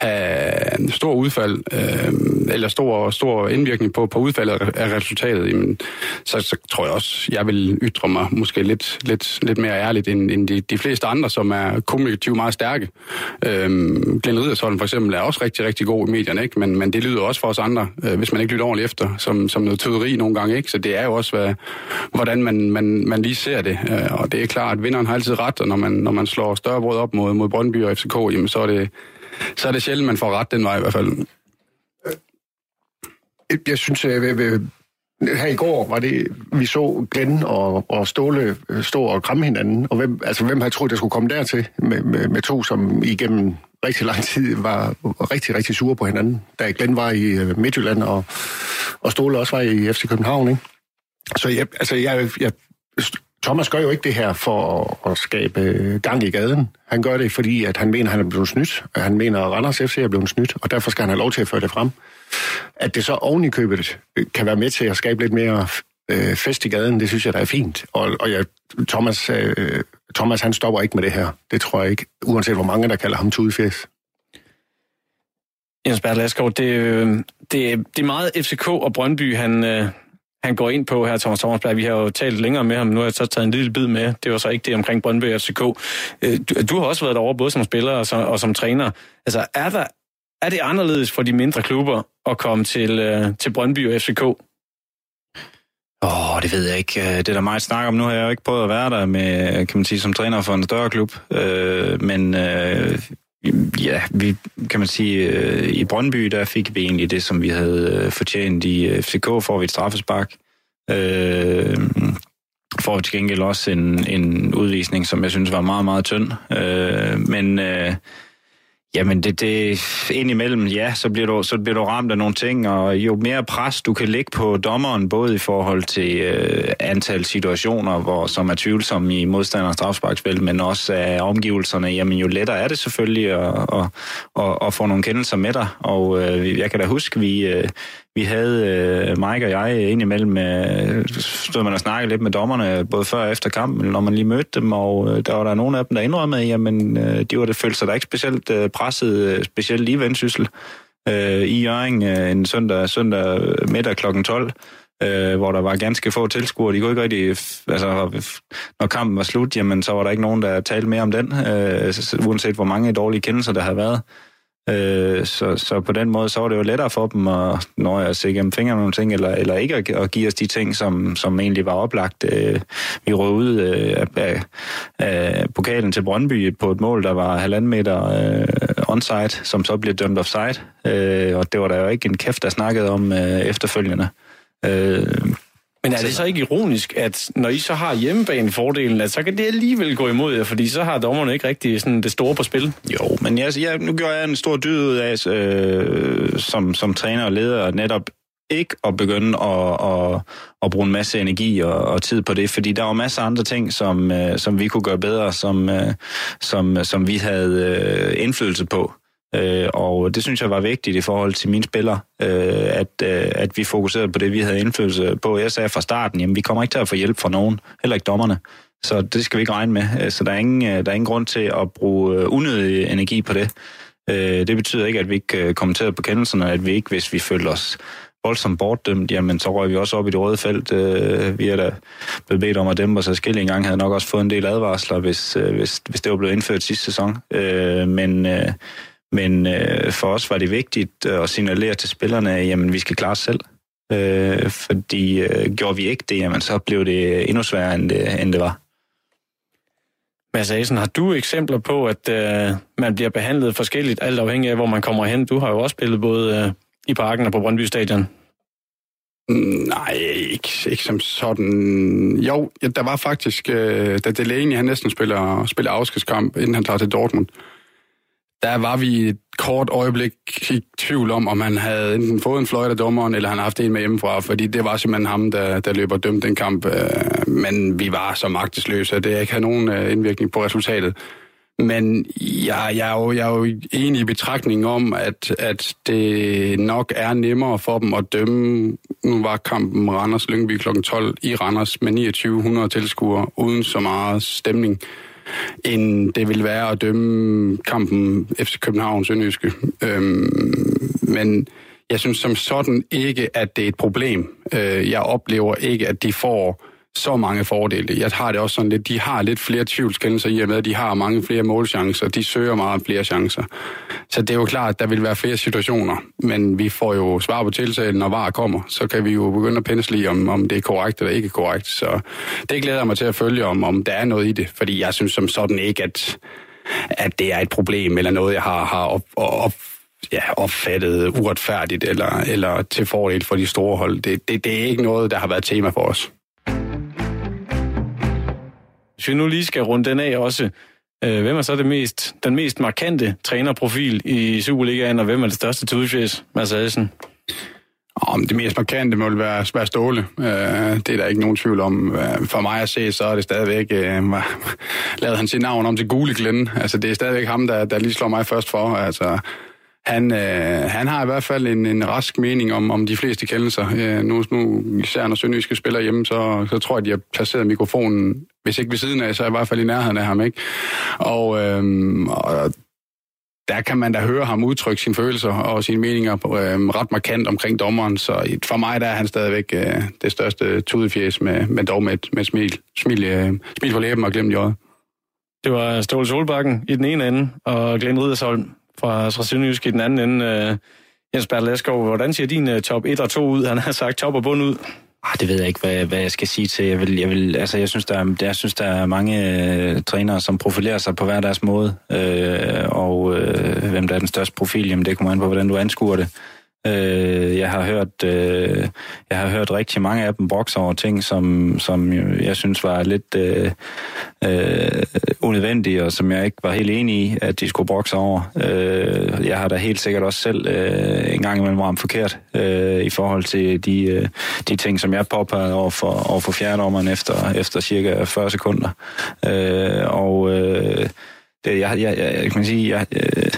have stor udfald, øh, eller stor, stor indvirkning på, på udfaldet af resultatet, jamen, så, så tror jeg også, jeg vil ytre mig måske lidt, lidt, lidt mere ærligt end, end de, de fleste andre, som er kommunikativt meget stærke. Øh, Glenn Ridersholm for eksempel er også rigtig, rigtig god i medierne, ikke? Men, men det lyder også for os andre, øh, hvis man ikke lytter ordentligt efter, som, som noget tøderi nogle gange. Ikke? Så det er jo også, hvad, hvordan man, man, man lige ser det. Øh, og det er klart, at vinderen har altid ret, og når man, når man slår større brød op mod, mod Brøndby og FCK, jamen, så er det så er det sjældent, man får ret den vej i hvert fald. Øh, jeg synes, at her i går var det, vi så Glenn og, og Ståle stå og kramme hinanden, og hvem, altså, hvem havde troet, det skulle komme dertil med, med, med to, som igennem rigtig lang tid var rigtig, rigtig sure på hinanden. Da Glenn var i Midtjylland, og, og Ståle også var i FC København, ikke? Så jeg, altså, jeg, jeg Thomas gør jo ikke det her for at skabe gang i gaden. Han gør det, fordi at han mener, at han er blevet snydt. Han mener, at Randers FC er blevet snydt, og derfor skal han have lov til at føre det frem. At det så oven i købet kan være med til at skabe lidt mere øh, fest i gaden, det synes jeg, der er fint. Og, og jeg, Thomas, øh, Thomas, han stopper ikke med det her. Det tror jeg ikke, uanset hvor mange, der kalder ham tudefjes. Jens Bertel det, øh, det, det er meget FCK og Brøndby, han, øh, han går ind på her, Thomas Thomasberg. Vi har jo talt længere med ham, nu har jeg så taget en lille bid med. Det var så ikke det omkring Brøndby og FCK. Øh, du, du har også været derovre, både som spiller og som, og som træner. Altså, er, der, er det anderledes for de mindre klubber at komme til, øh, til Brøndby og FCK? Åh, oh, det ved jeg ikke. Øh, det er der meget snak om. Nu har jeg jo ikke prøvet at være der med, kan man sige, som træner for en større klub. Øh, men øh, Ja, vi kan man sige, øh, i Brøndby, der fik vi egentlig det, som vi havde øh, fortjent. I øh, FCK får vi et straffespark. Øh, får til gengæld også en, en udvisning, som jeg synes var meget, meget tynd. Øh, men øh, Jamen, det, det indimellem, ja, så bliver, du, så bliver du ramt af nogle ting, og jo mere pres du kan lægge på dommeren, både i forhold til øh, antal situationer, hvor, som er tvivlsomme i modstanders strafsparksfelt, men også af omgivelserne, jamen jo lettere er det selvfølgelig at, at, at, at få nogle kendelser med dig. Og øh, jeg kan da huske, vi, øh, vi havde, øh, Mike og jeg, indimellem, øh, stod man og snakkede lidt med dommerne, både før og efter kampen, når man lige mødte dem, og øh, der var der nogle af dem, der indrømmede, jamen, øh, de var det følte sig da ikke specielt øh, presset, øh, specielt lige vendsyssel øh, i Jørgen øh, en søndag, søndag middag kl. 12, øh, hvor der var ganske få tilskuere. De kunne ikke rigtig, altså, når kampen var slut, jamen, så var der ikke nogen, der talte mere om den, øh, uanset hvor mange dårlige kendelser der havde været. Øh, så, så på den måde, så var det jo lettere for dem at, når jeg se gennem fingrene nogle ting, eller, eller ikke at, at give os de ting, som, som egentlig var oplagt. Øh, vi rød ud øh, af, af, af pokalen til Brøndby på et mål, der var halvanden meter øh, onside, som så blev dømt offside. Øh, og det var der jo ikke en kæft, der snakkede om øh, efterfølgende. Øh, men er det så ikke ironisk, at når I så har hjemmebane-fordelen, at så kan det alligevel gå imod jer, fordi så har dommerne ikke rigtig sådan det store på spil? Jo, men jeg, jeg, nu gør jeg en stor dyd ud af, øh, som, som træner og leder, netop ikke at begynde at, at, at bruge en masse energi og, og tid på det, fordi der var masser af andre ting, som, øh, som vi kunne gøre bedre, som, øh, som, som vi havde øh, indflydelse på. Øh, og det synes jeg var vigtigt i forhold til mine spillere, øh, at, øh, at vi fokuserede på det, vi havde indflydelse på. Jeg sagde fra starten, jamen vi kommer ikke til at få hjælp fra nogen, heller ikke dommerne. Så det skal vi ikke regne med. Øh, så der er ingen, øh, der er ingen grund til at bruge øh, unødig energi på det. Det betyder ikke, at vi ikke kommenterede på kendelserne, at vi ikke, hvis vi følte os voldsomt bortdømt, jamen så røg vi også op i det røde felt. Øh, vi er da blevet bedt om at dæmpe os adskillige engang, havde nok også fået en del advarsler, hvis, øh, hvis, hvis det var blevet indført sidste sæson. Øh, men øh, men øh, for os var det vigtigt at signalere til spillerne, at jamen, vi skal klare os selv. Øh, fordi øh, gjorde vi ikke det, jamen, så blev det endnu sværere, end det, end det var. Mads Asen, har du eksempler på, at øh, man bliver behandlet forskelligt, alt afhængig af, hvor man kommer hen? Du har jo også spillet både øh, i parken og på Brøndby Stadion. Nej, ikke, ikke som sådan. Jo, ja, der var faktisk, øh, da Delaney han næsten spiller, spiller afskedskamp, inden han tager til Dortmund, der var vi et kort øjeblik i tvivl om, om han havde enten fået en fløjt af dommeren, eller han havde haft en med hjemmefra, fordi det var simpelthen ham, der, der løber dømt den kamp. Øh, men vi var så magtesløse, at det ikke havde nogen øh, indvirkning på resultatet. Men jeg, jeg, er jo, jeg er jo enig i betragtningen om, at, at det nok er nemmere for dem at dømme. Nu var kampen Randers Lyngby kl. 12 i Randers med 2900 tilskuere uden så meget stemning end det vil være at dømme kampen FC København Sønderjyske. Øhm, men jeg synes som sådan ikke, at det er et problem. Øh, jeg oplever ikke, at de får så mange fordele. Jeg har det også sådan lidt, de har lidt flere tvivlskendelser i og med, at de har mange flere målchancer. De søger meget flere chancer. Så det er jo klart, at der vil være flere situationer, men vi får jo svar på tiltalen, når var kommer. Så kan vi jo begynde at pensle om, om det er korrekt eller ikke korrekt. Så det glæder mig til at følge, om, om der er noget i det, fordi jeg synes som sådan ikke, at, at det er et problem eller noget, jeg har, har op, op, ja, opfattet uretfærdigt eller, eller til fordel for de store hold. Det, det, det er ikke noget, der har været tema for os. Hvis vi nu lige skal runde den af også, øh, hvem er så det mest, den mest markante trænerprofil i Superligaen, og hvem er det største tudfjæs, Mads Adelsen? Om det mest markante må være, være Ståle. Øh, det er der ikke nogen tvivl om. Øh, for mig at se, så er det stadigvæk... Øh, lavet han sit navn om til Gule Glenn. Altså, det er stadigvæk ham, der, der lige slår mig først for. Altså, han, øh, han har i hvert fald en, en rask mening om, om de fleste kendelser. Øh, nu, nu, især når Sønderjyske spiller hjemme, så, så tror jeg, de har placeret mikrofonen, hvis ikke ved siden af, så i hvert fald i nærheden af ham. Ikke? Og, øh, og der kan man da høre ham udtrykke sine følelser og sine meninger øh, ret markant omkring dommeren. Så for mig der er han stadigvæk øh, det største tudefjes, med, med dog med et, med et smil, smil, øh, smil for læben og glemt i øjet. Det var Ståle Solbakken i den ene ende, og Glenn Ridersholm fra, fra Sønderjysk i den anden ende. Øh, Jens Bertel hvordan ser din øh, top 1 og 2 ud? Han har sagt top og bund ud. Ah, det ved jeg ikke, hvad, hvad jeg skal sige til. Jeg, vil, jeg, vil, altså, jeg, synes, der er, jeg synes, der er mange øh, trænere, som profilerer sig på hver deres måde. Øh, og øh, hvem der er den største profil, jamen det kommer an på, hvordan du anskuer det. Øh, jeg har hørt øh, jeg har hørt rigtig mange af dem brokse over ting, som, som jeg synes var lidt øh, øh, unødvendige, og som jeg ikke var helt enig i, at de skulle brokse over. Øh, jeg har da helt sikkert også selv øh, en gang imellem ramt forkert øh, i forhold til de, øh, de ting, som jeg påpegede over for, over for fjerdommeren efter, efter cirka 40 sekunder. Øh, og øh, det, jeg, jeg, jeg, kan sige, jeg, øh,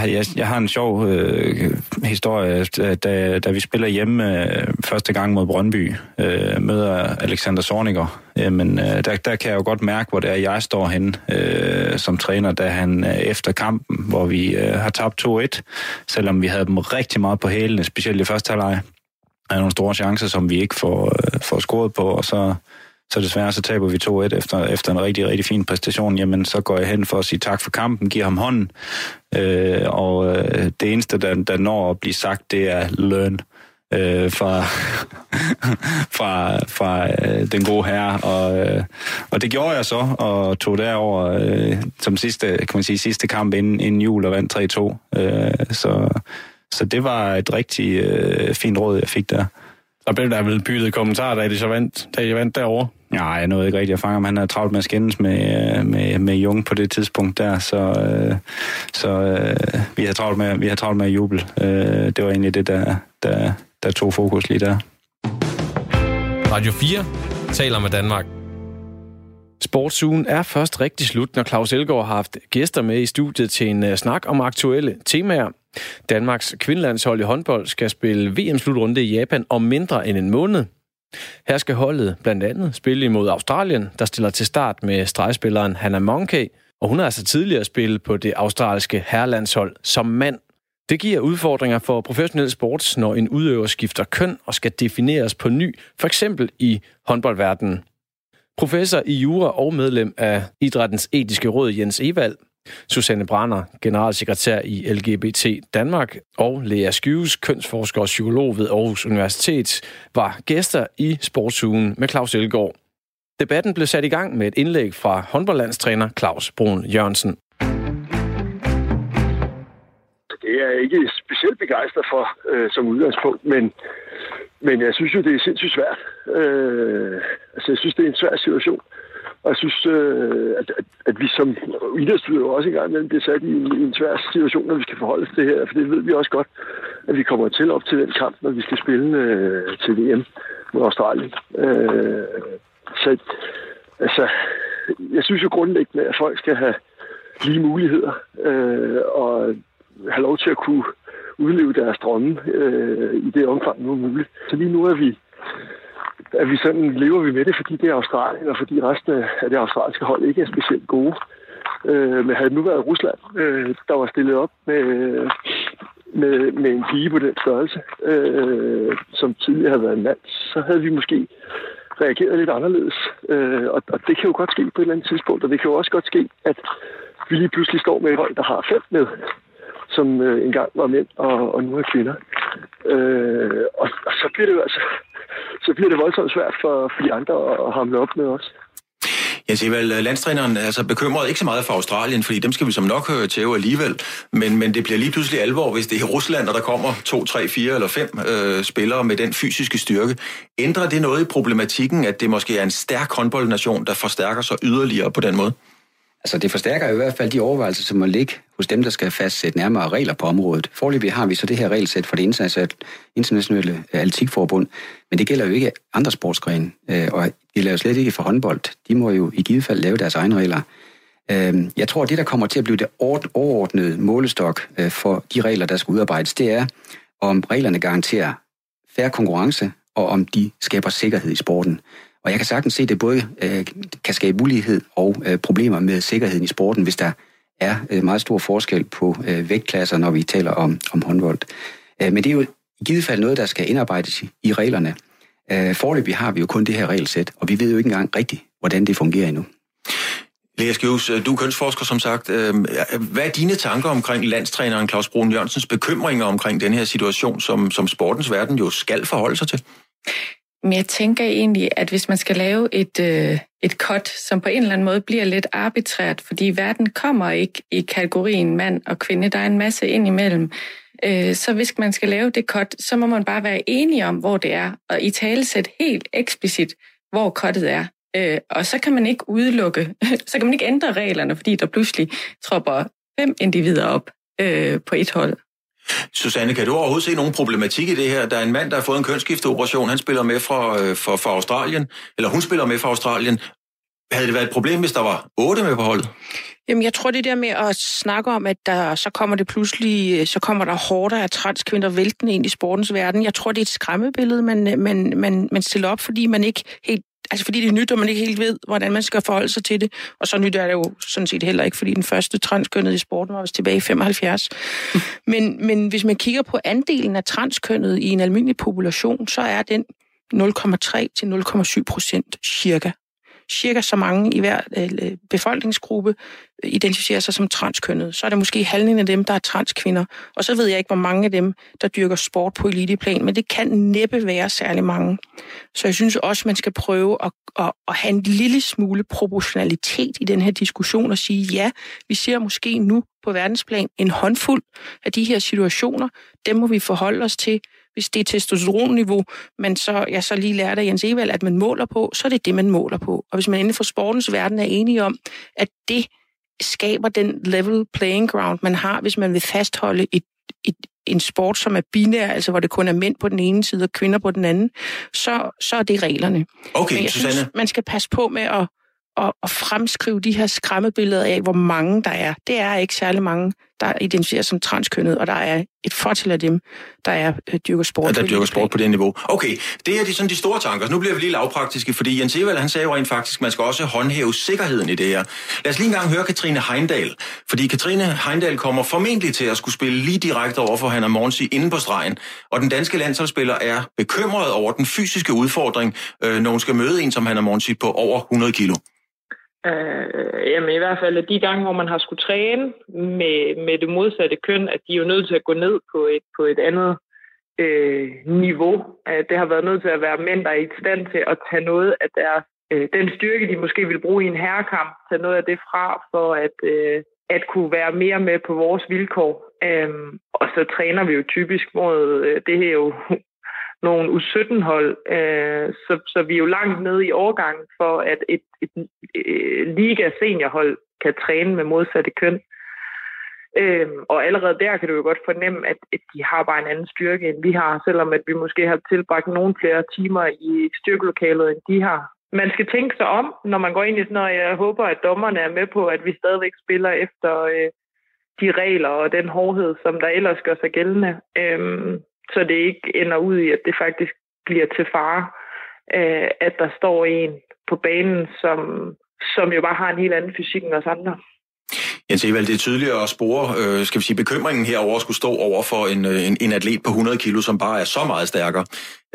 jeg, jeg, jeg har en sjov øh, historie, da, da vi spiller hjemme øh, første gang mod Brøndby, øh, møder Alexander Sorniger. Jamen, øh, øh, der, der kan jeg jo godt mærke, hvor det er, jeg står henne øh, som træner, da han øh, efter kampen, hvor vi øh, har tabt 2-1, selvom vi havde dem rigtig meget på hælene, specielt i første halvleg. Der er nogle store chancer, som vi ikke får, øh, får scoret på, og så så desværre så taber vi 2-1 efter, efter en rigtig, rigtig fin præstation. Jamen, så går jeg hen for at sige tak for kampen, giver ham hånden. Øh, og øh, det eneste, der, der når at blive sagt, det er learn øh, fra, fra, fra øh, den gode herre. Og, øh, og det gjorde jeg så, og tog derover øh, som sidste, kan man sige, sidste kamp inden, inden jul og vandt 3-2. Øh, så, så det var et rigtig øh, fint råd, jeg fik der. Så blev der vel byttet kommentarer, da de så vandt, da de vandt derovre? Nej, jeg nåede ikke rigtig at fange, om han havde travlt med at skændes med, øh, med, med Jung på det tidspunkt der, så, øh, så øh, vi har travlt med, vi har travlt med at juble. Øh, det var egentlig det, der, der, der tog fokus lige der. Radio 4 taler med Danmark. Sportsugen er først rigtig slut, når Claus Elgaard har haft gæster med i studiet til en øh, snak om aktuelle temaer. Danmarks kvindelandshold i håndbold skal spille VM-slutrunde i Japan om mindre end en måned. Her skal holdet blandt andet spille imod Australien, der stiller til start med stregspilleren Hannah Monkey, og hun har altså tidligere spillet på det australske herrelandshold som mand. Det giver udfordringer for professionel sports, når en udøver skifter køn og skal defineres på ny, for eksempel i håndboldverdenen. Professor i jura og medlem af Idrættens etiske råd Jens Evald Susanne Brander, generalsekretær i LGBT Danmark, og Lea Skyves, kønsforsker og psykolog ved Aarhus Universitet, var gæster i Sportsugen med Claus Elgaard. Debatten blev sat i gang med et indlæg fra håndboldlandstræner Claus Brun Jørgensen. Det er jeg ikke specielt begejstret for øh, som udgangspunkt, men, men jeg synes jo, det er sindssygt svært. Øh, altså, jeg synes, det er en svær situation. Og jeg synes, øh, at, at, at vi som idrætsudøver også engang imellem bliver sat i en, i en svær situation, når vi skal forholde os til det her. For det ved vi også godt, at vi kommer til op til den kamp, når vi skal spille øh, til VM mod Australien. Øh, så altså, jeg synes jo grundlæggende, at folk skal have lige muligheder øh, og have lov til at kunne udleve deres drømme øh, i det omfang, nu er muligt. Så lige nu er vi, er vi sådan, lever vi med det, fordi det er Australien, og fordi resten af det australske hold ikke er specielt gode. Øh, men havde det nu været Rusland, øh, der var stillet op med, med, med en pige på den størrelse, øh, som tidligere havde været en mand, så havde vi måske reageret lidt anderledes. Øh, og, og det kan jo godt ske på et eller andet tidspunkt, og det kan jo også godt ske, at vi lige pludselig står med et hold, der har fem med, som øh, engang var mænd og, og nu er kvinder. Øh, og, og så bliver det jo altså så bliver det voldsomt svært for, for de andre at hamle op med os. Jeg siger vel, landstræneren er altså bekymret ikke så meget for Australien, fordi dem skal vi som nok øh, høre til alligevel, men, men det bliver lige pludselig alvor, hvis det er Rusland, og der kommer to, tre, fire eller fem øh, spillere med den fysiske styrke. Ændrer det noget i problematikken, at det måske er en stærk håndboldnation, der forstærker sig yderligere på den måde? Altså det forstærker i hvert fald de overvejelser, som må ligge hos dem, der skal fastsætte nærmere regler på området. Forløbig har vi så det her regelsæt for det internationale øh, atletikforbund, men det gælder jo ikke andre sportsgrene, øh, og det laver slet ikke for håndbold. De må jo i givet fald lave deres egne regler. Øhm, jeg tror, at det, der kommer til at blive det overordnede målestok øh, for de regler, der skal udarbejdes, det er, om reglerne garanterer færre konkurrence, og om de skaber sikkerhed i sporten. Og jeg kan sagtens se, at det både øh, kan skabe mulighed og øh, problemer med sikkerheden i sporten, hvis der er øh, meget stor forskel på øh, vægtklasser, når vi taler om, om håndbold. Øh, men det er jo i givet fald noget, der skal indarbejdes i, i reglerne. Øh, forløbig har vi jo kun det her regelsæt, og vi ved jo ikke engang rigtigt, hvordan det fungerer endnu. Lea Skjøs, øh, du er kønsforsker som sagt. Øh, hvad er dine tanker omkring landstræneren Claus Brun Jørgensens bekymringer omkring den her situation, som, som sportens verden jo skal forholde sig til? Men jeg tænker egentlig, at hvis man skal lave et, øh, et cut, som på en eller anden måde bliver lidt arbitrært, fordi verden kommer ikke i kategorien mand og kvinde, der er en masse ind imellem, øh, så hvis man skal lave det cut, så må man bare være enige om, hvor det er, og i talesæt helt eksplicit, hvor cuttet er. Øh, og så kan man ikke udelukke, så kan man ikke ændre reglerne, fordi der pludselig tropper fem individer op øh, på et hold. Susanne, kan du overhovedet se nogen problematik i det her? Der er en mand, der har fået en kønsskifteoperation. Han spiller med fra, øh, fra, fra Australien, eller hun spiller med fra Australien. Havde det været et problem, hvis der var otte med på holdet? Jamen, jeg tror det der med at snakke om, at der, så kommer det pludselig, øh, så kommer der hårdere af transkvinder væltende ind i sportens verden. Jeg tror, det er et skræmmebillede, man, øh, man, man, man stiller op, fordi man ikke helt altså fordi det er nyt, og man ikke helt ved, hvordan man skal forholde sig til det. Og så nyt er det jo sådan set heller ikke, fordi den første transkønnet i sporten var vist tilbage i 75. Men, men hvis man kigger på andelen af transkønnet i en almindelig population, så er den 0,3 til 0,7 procent cirka cirka så mange i hver øh, øh befolkningsgruppe øh, identificerer sig som transkønnet. Så er det måske halvdelen af dem, der er transkvinder. Og så ved jeg ikke, hvor mange af dem, der dyrker sport på eliteplan, men det kan næppe være særlig mange. Så jeg synes også, man skal prøve at, at, at have en lille smule proportionalitet i den her diskussion og sige, ja, vi ser måske nu på verdensplan en håndfuld af de her situationer. Dem må vi forholde os til hvis det er testosteronniveau, man så, jeg så lige lærte af Jens Evald, at man måler på, så er det det, man måler på. Og hvis man inden for sportens verden er enige om, at det skaber den level playing ground, man har, hvis man vil fastholde et, et, en sport, som er binær, altså hvor det kun er mænd på den ene side og kvinder på den anden, så, så er det reglerne. Okay, Men jeg Susanne. synes, man skal passe på med at, at, at fremskrive de her skræmmebilleder af, hvor mange der er. Det er ikke særlig mange, der identificeres som transkønnet, og der er et fortil af dem, der er øh, dyrker sport. Ja, der dyrker sport på det niveau. Okay, det er de, sådan de store tanker. Så nu bliver vi lige lavpraktiske, fordi Jens Evald, han sagde jo rent faktisk, at man skal også håndhæve sikkerheden i det her. Lad os lige engang høre Katrine Heindal. Fordi Katrine Heindal kommer formentlig til at skulle spille lige direkte over for Hanna Morgensi inde på stregen. Og den danske landsholdsspiller er bekymret over den fysiske udfordring, øh, når hun skal møde en som Hanna Morgensi på over 100 kilo. Øh, jamen i hvert fald de gange, hvor man har skulle træne med, med det modsatte køn, at de er jo nødt til at gå ned på et, på et andet øh, niveau. Øh, det har været nødt til at være mænd, der er i stand til at tage noget af deres, øh, den styrke, de måske vil bruge i en herrekamp, tage noget af det fra, for at, øh, at kunne være mere med på vores vilkår. Øh, og så træner vi jo typisk mod, øh, det her jo nogle U17-hold, øh, så, så vi er jo langt nede i overgangen for, at et, et, øh, et liga-seniorhold kan træne med modsatte køn. Øh, og allerede der kan du jo godt fornemme, at, at de har bare en anden styrke, end vi har, selvom at vi måske har tilbragt nogle flere timer i styrkelokalet, end de har. man skal tænke sig om, når man går ind i sådan noget. Jeg håber, at dommerne er med på, at vi stadigvæk spiller efter øh, de regler og den hårdhed, som der ellers gør sig gældende. Øhm, så det ikke ender ud i, at det faktisk bliver til fare, øh, at der står en på banen, som, som jo bare har en helt anden fysik end os andre. Jens Evald, det er tydeligt at spore, øh, skal vi sige, bekymringen herover skulle stå over for en, øh, en, en atlet på 100 kilo, som bare er så meget stærkere.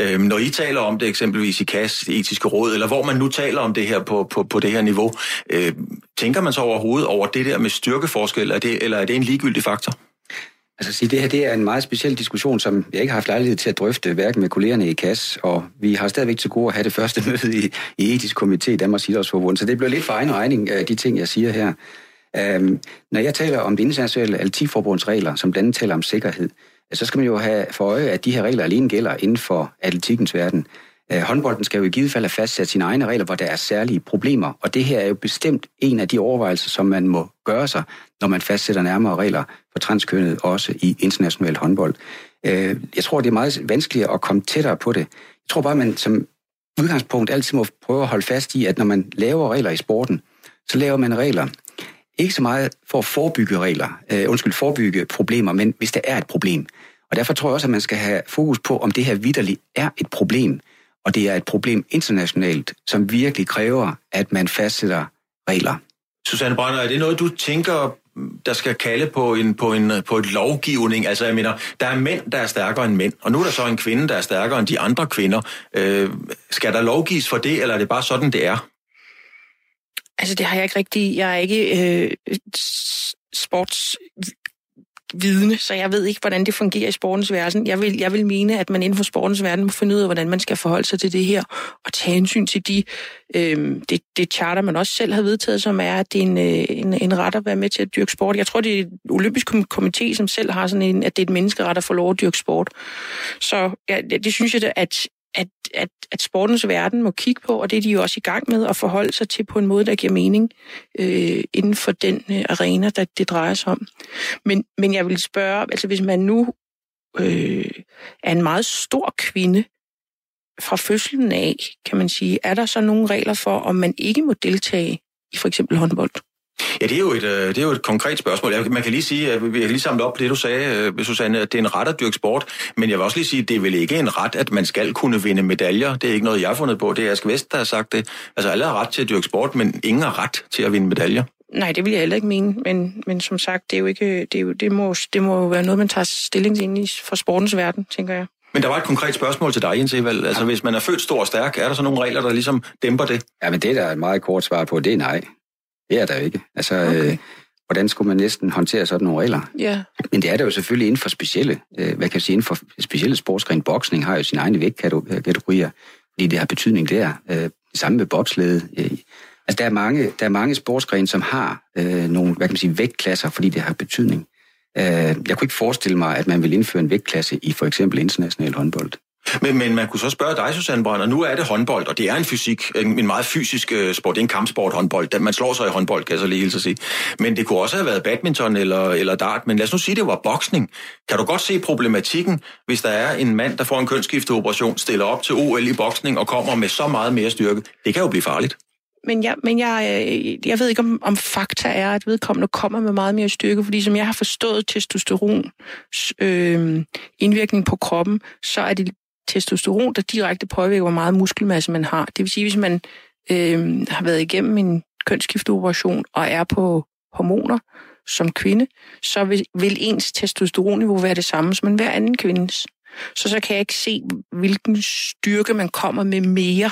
Øh, når I taler om det eksempelvis i KAS, etiske råd, eller hvor man nu taler om det her på, på, på det her niveau, øh, tænker man så overhovedet over det der med styrkeforskel, er det, eller er det en ligegyldig faktor? Altså sige, det her det er en meget speciel diskussion, som jeg ikke har haft lejlighed til at drøfte, hverken med kollegerne i KAS, og vi har stadigvæk til gode at have det første møde i, i etisk komité i Danmarks Idrætsforbund, så det bliver lidt for egen regning af de ting, jeg siger her. Øhm, når jeg taler om det internationale altså atletikforbunds regler, som blandt andet taler om sikkerhed, øh, så skal man jo have for øje, at de her regler alene gælder inden for atletikkens verden. Øh, håndbolden skal jo i givet fald have fastsat sine egne regler, hvor der er særlige problemer, og det her er jo bestemt en af de overvejelser, som man må gøre sig, når man fastsætter nærmere regler for transkønnet, også i international håndbold. Uh, jeg tror, det er meget vanskeligere at komme tættere på det. Jeg tror bare, man som udgangspunkt altid må prøve at holde fast i, at når man laver regler i sporten, så laver man regler, ikke så meget for at forebygge regler, øh, undskyld, forebygge problemer, men hvis der er et problem. Og derfor tror jeg også, at man skal have fokus på, om det her vidderligt er et problem, og det er et problem internationalt, som virkelig kræver, at man fastsætter regler. Susanne Brønder, er det noget, du tænker, der skal kalde på en, på en på et lovgivning? Altså, jeg mener, der er mænd, der er stærkere end mænd, og nu er der så en kvinde, der er stærkere end de andre kvinder. Øh, skal der lovgives for det, eller er det bare sådan, det er? Altså, det har jeg ikke rigtig... Jeg er ikke øh, sports vidne, så jeg ved ikke, hvordan det fungerer i sportens verden. Jeg vil, jeg vil mene, at man inden for sportens verden må finde ud af, hvordan man skal forholde sig til det her, og tage hensyn til de, øh, det, det charter, man også selv har vedtaget, som er, at det er en, øh, en, en ret at være med til at dyrke sport. Jeg tror, det er et olympisk komité, som selv har sådan en, at det er et menneskeret at få lov at dyrke sport. Så ja, det, det synes jeg, at at, at, at sportens verden må kigge på, og det er de jo også i gang med at forholde sig til på en måde, der giver mening øh, inden for den øh, arena, der det drejer sig om. Men, men jeg vil spørge, altså hvis man nu øh, er en meget stor kvinde fra fødslen af, kan man sige, er der så nogle regler for, om man ikke må deltage i for eksempel håndbold? Ja, det er jo et, øh, det er jo et konkret spørgsmål. Man kan lige sige, at vi har lige samlet op på det, du sagde, øh, Susanne, at det er en ret at dyrke sport, men jeg vil også lige sige, at det er vel ikke en ret, at man skal kunne vinde medaljer. Det er ikke noget, jeg har fundet på. Det er Aske Vest, der har sagt det. Altså, alle har ret til at dyrke sport, men ingen har ret til at vinde medaljer. Nej, det vil jeg heller ikke mene, men, men som sagt, det, er jo ikke, det, er jo, det, må, det må jo være noget, man tager stilling til ind i for sportens verden, tænker jeg. Men der var et konkret spørgsmål til dig, Jens Evald. Altså, hvis man er født stor og stærk, er der så nogle regler, der ligesom dæmper det? Ja, men det der er et meget kort svar på, det er nej. Det er der ikke. Altså, okay. øh, hvordan skulle man næsten håndtere sådan nogle regler? Ja. Men det er der jo selvfølgelig inden for specielle, øh, hvad kan jeg sige, inden for specielle sportsgren. Boksning har jo sine egne vægtkategorier, fordi det har betydning der. Øh, samme med bobslæde. Øh, altså, der er mange, der er mange sportsgrene, som har øh, nogle, hvad kan man sige, vægtklasser, fordi det har betydning. Øh, jeg kunne ikke forestille mig, at man vil indføre en vægtklasse i for eksempel international håndbold. Men, men man kunne så spørge dig, Susanne Brønder, nu er det håndbold, og det er en fysik, en, en meget fysisk uh, sport, det er en kampsport håndbold. Man slår sig i håndbold, kan jeg så lige hilse at sige. Men det kunne også have været badminton eller, eller dart, men lad os nu sige, det var boksning. Kan du godt se problematikken, hvis der er en mand, der får en kønsskifteoperation, stiller op til OL i boksning og kommer med så meget mere styrke? Det kan jo blive farligt. Men jeg, men jeg, øh, jeg ved ikke, om, om fakta er, at vedkommende kommer med meget mere styrke, fordi som jeg har forstået testosteron øh, indvirkning på kroppen, så er det testosteron, der direkte påvirker, hvor meget muskelmasse man har. Det vil sige, hvis man øh, har været igennem en kønsskifteoperation og er på hormoner som kvinde, så vil, vil ens testosteronniveau være det samme som en hver anden kvindes. Så så kan jeg ikke se, hvilken styrke man kommer med mere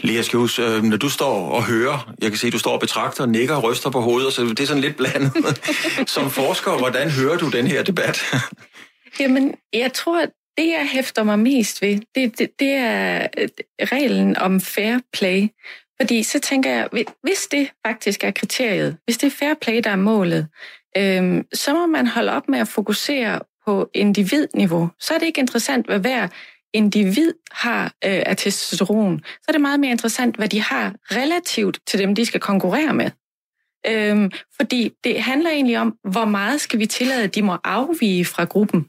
Lea Skjus, øh, når du står og hører, jeg kan se, at du står og betragter, nikker og ryster på hovedet, så det er sådan lidt blandet. Som forsker, hvordan hører du den her debat? Jamen, jeg tror, at det, jeg hæfter mig mest ved, det, det, det er øh, reglen om fair play. Fordi så tænker jeg, hvis det faktisk er kriteriet, hvis det er fair play, der er målet, øhm, så må man holde op med at fokusere på individniveau. Så er det ikke interessant, hvad hver individ har øh, af testosteron. Så er det meget mere interessant, hvad de har relativt til dem, de skal konkurrere med. Øhm, fordi det handler egentlig om, hvor meget skal vi tillade, at de må afvige fra gruppen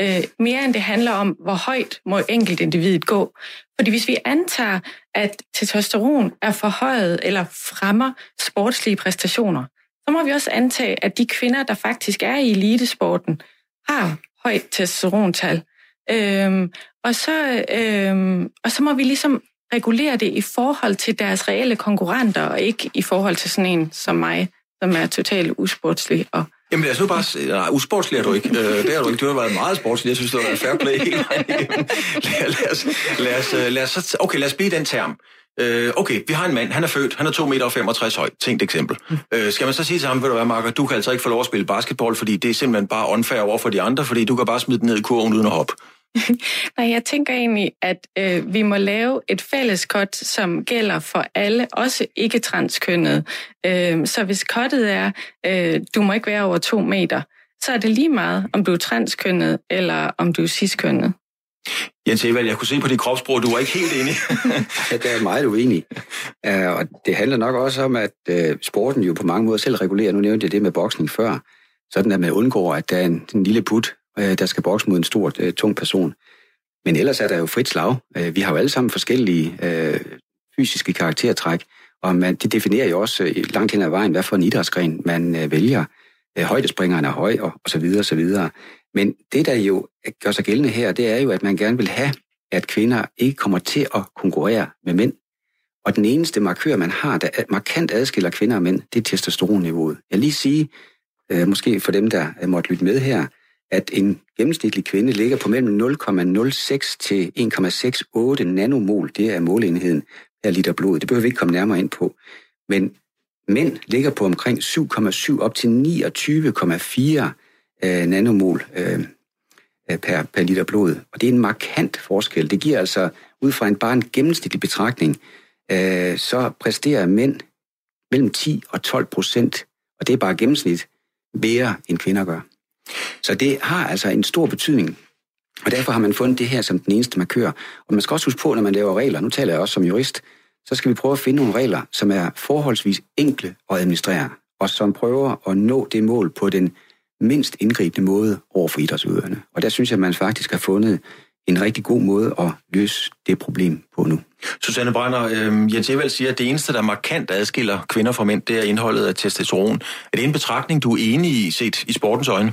øh, mere end det handler om, hvor højt må enkelt individet gå. Fordi hvis vi antager, at testosteron er forhøjet eller fremmer sportslige præstationer, så må vi også antage, at de kvinder, der faktisk er i elitesporten, har højt testosterontal. Øhm, og, så, øhm, og så må vi ligesom regulere det i forhold til deres reelle konkurrenter, og ikke i forhold til sådan en som mig, som er totalt usportslig og Jamen os nu bare... Nej, usportslig er du ikke. Øh, det har du ikke. Du har været meget sportslig. Jeg synes, det har været fair play hele vejen igennem. Lad, lad, os, lad, os, lad, os, okay, lad os blive den term. Øh, okay, vi har en mand, han er født, han er 2,65 meter høj, tænkt eksempel. Mm. Øh, skal man så sige til ham, ved du hvad, Marker, du kan altså ikke få lov at spille basketball, fordi det er simpelthen bare unfair over for de andre, fordi du kan bare smide den ned i kurven uden at hoppe. Nej, jeg tænker egentlig, at øh, vi må lave et fælles kort, som gælder for alle, også ikke transkønnet. Øh, så hvis kottet er, øh, du må ikke være over to meter, så er det lige meget, om du er transkønnet eller om du er ciskønnet. Jens Evald, jeg kunne se på dit kropsprog, du var ikke helt enig. ja, det er meget uenig. Uh, og det handler nok også om, at uh, sporten jo på mange måder selv regulerer. Nu nævnte jeg det med boksning før. Sådan at man undgår, at der er en, en lille put, øh, der skal bokse mod en stor, øh, tung person. Men ellers er der jo frit slag. Øh, vi har jo alle sammen forskellige uh, fysiske karaktertræk, og man, det definerer jo også uh, langt hen ad vejen, hvad for en idrætsgren man vælger. Uh, højdespringeren er høj, og, og så videre, og så videre. Men det, der jo gør sig gældende her, det er jo, at man gerne vil have, at kvinder ikke kommer til at konkurrere med mænd. Og den eneste markør, man har, der markant adskiller kvinder og mænd, det er testosteronniveauet. Jeg lige sige, øh, måske for dem, der måtte lytte med her, at en gennemsnitlig kvinde ligger på mellem 0,06 til 1,68 nanomol. Det er måleenheden per liter blod. Det behøver vi ikke komme nærmere ind på. Men mænd ligger på omkring 7,7 op til 29,4 øh, nanomol øh, øh, per, per liter blod. Og det er en markant forskel. Det giver altså, ud fra en bare en gennemsnitlig betragtning, øh, så præsterer mænd mellem 10 og 12 procent, og det er bare gennemsnit, mere end kvinder gør. Så det har altså en stor betydning. Og derfor har man fundet det her som den eneste markør. Og man skal også huske på, når man laver regler, nu taler jeg også som jurist, så skal vi prøve at finde nogle regler, som er forholdsvis enkle at administrere, og som prøver at nå det mål på den mindst indgribende måde over for idrætsudøverne. Og der synes jeg, at man faktisk har fundet en rigtig god måde at løse det problem på nu. Susanne Brænder, øh, Jens Evald siger, at det eneste, der markant adskiller kvinder fra mænd, det er indholdet af testosteron. Er det en betragtning, du er enig i, set i sportens øjne?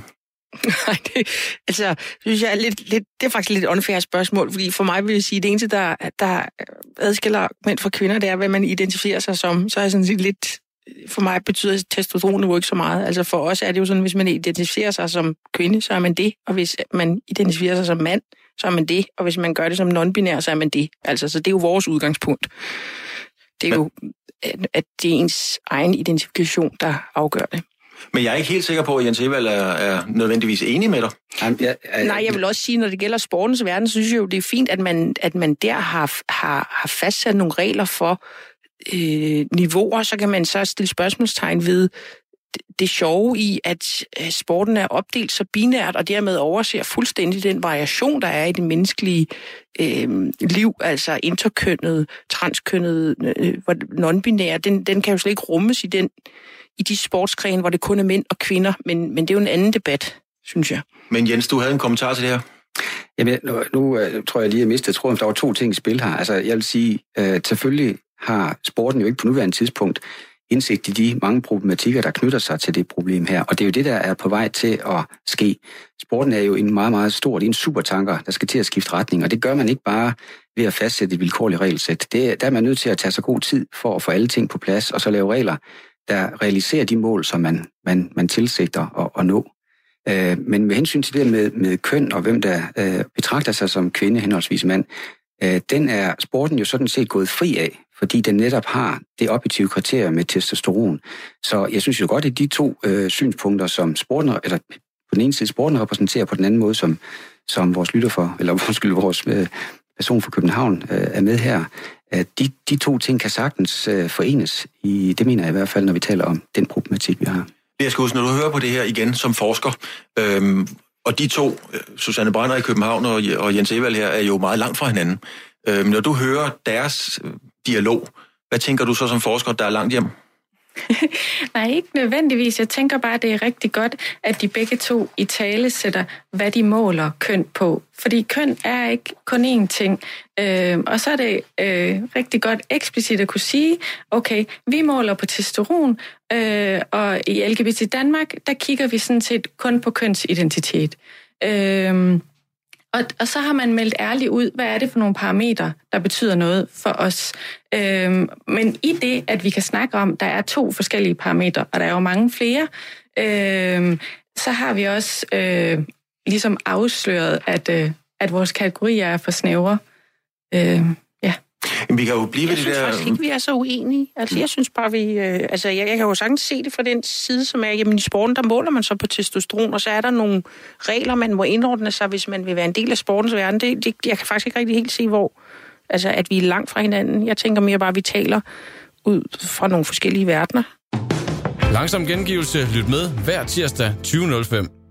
Nej, det, altså, synes jeg er lidt, lidt, det er faktisk lidt unfair spørgsmål, fordi for mig vil jeg sige, at det eneste, der, der adskiller mænd fra kvinder, det er, hvad man identificerer sig som. Så er jeg sådan set lidt for mig betyder testosteron jo ikke så meget. Altså for os er det jo sådan, hvis man identificerer sig som kvinde, så er man det. Og hvis man identificerer sig som mand, så er man det. Og hvis man gør det som non-binær, så er man det. Altså, så det er jo vores udgangspunkt. Det er jo, at det er ens egen identifikation, der afgør det. Men jeg er ikke helt sikker på, at Jens Evald er, er nødvendigvis enig med dig. Jamen, ja, ja, Nej, jeg vil også sige, når det gælder sportens verden, så synes jeg jo, det er fint, at man, at man der har, har, har fastsat nogle regler for, øh, niveauer, så kan man så stille spørgsmålstegn ved det sjove i, at øh, sporten er opdelt så binært, og dermed overser fuldstændig den variation, der er i det menneskelige øh, liv, altså interkønnet, transkønnet, øh, non-binære, den, den kan jo slet ikke rummes i, den, i de sportsgrene, hvor det kun er mænd og kvinder, men, men det er jo en anden debat, synes jeg. Men Jens, du havde en kommentar til det her? Jamen, nu, nu uh, tror jeg lige, at jeg mistede tråden, der var to ting i spil her. Altså, jeg vil sige, uh, selvfølgelig har sporten jo ikke på nuværende tidspunkt indsigt i de mange problematikker, der knytter sig til det problem her. Og det er jo det, der er på vej til at ske. Sporten er jo en meget, meget stor, det er en supertanker, der skal til at skifte retning, og det gør man ikke bare ved at fastsætte et vilkårligt regelsæt. Det, der er man nødt til at tage sig god tid for at få alle ting på plads, og så lave regler, der realiserer de mål, som man, man, man tilsigter at, at nå. Øh, men med hensyn til det med, med køn og hvem der øh, betragter sig som kvinde henholdsvis mand, øh, den er sporten jo sådan set gået fri af, fordi den netop har det objektive kriterie med testosteron. Så jeg synes jo godt, at de to øh, synspunkter, som sporten, eller på den ene side sporten repræsenterer, på den anden måde, som, som vores lytter for, eller undskyld, vores øh, person fra København øh, er med her, at de, de to ting kan sagtens øh, forenes. I, det mener jeg i hvert fald, når vi taler om den problematik, vi har. Lea Skudsen, når du hører på det her igen som forsker, øhm, og de to, øh, Susanne Brænder i København og, og Jens Evald her, er jo meget langt fra hinanden. Øhm, når du hører deres øh, dialog. Hvad tænker du så som forsker, der er langt hjem? Nej, ikke nødvendigvis. Jeg tænker bare, at det er rigtig godt, at de begge to i tale sætter, hvad de måler køn på. Fordi køn er ikke kun én ting. Øh, og så er det øh, rigtig godt eksplicit at kunne sige, okay, vi måler på testosteron, øh, og i LGBT Danmark, der kigger vi sådan set kun på kønsidentitet. Øh, og, og så har man meldt ærligt ud, hvad er det for nogle parametre, der betyder noget for os. Øhm, men i det, at vi kan snakke om, der er to forskellige parametre, og der er jo mange flere, øhm, så har vi også øh, ligesom afsløret, at, øh, at vores kategorier er for snævre. Øhm. Men vi kan jo blive Jeg ved det synes der... faktisk ikke, vi er så uenige. Altså, jeg synes bare, vi... Øh, altså, jeg, jeg kan jo sagtens se det fra den side, som er, jamen i sporten, der måler man så på testosteron, og så er der nogle regler, man må indordne sig, hvis man vil være en del af sportens verden. Det, det, jeg kan faktisk ikke rigtig helt se, hvor... Altså, at vi er langt fra hinanden. Jeg tænker mere bare, at vi taler ud fra nogle forskellige verdener. Langsom gengivelse. Lyt med hver tirsdag 20.05.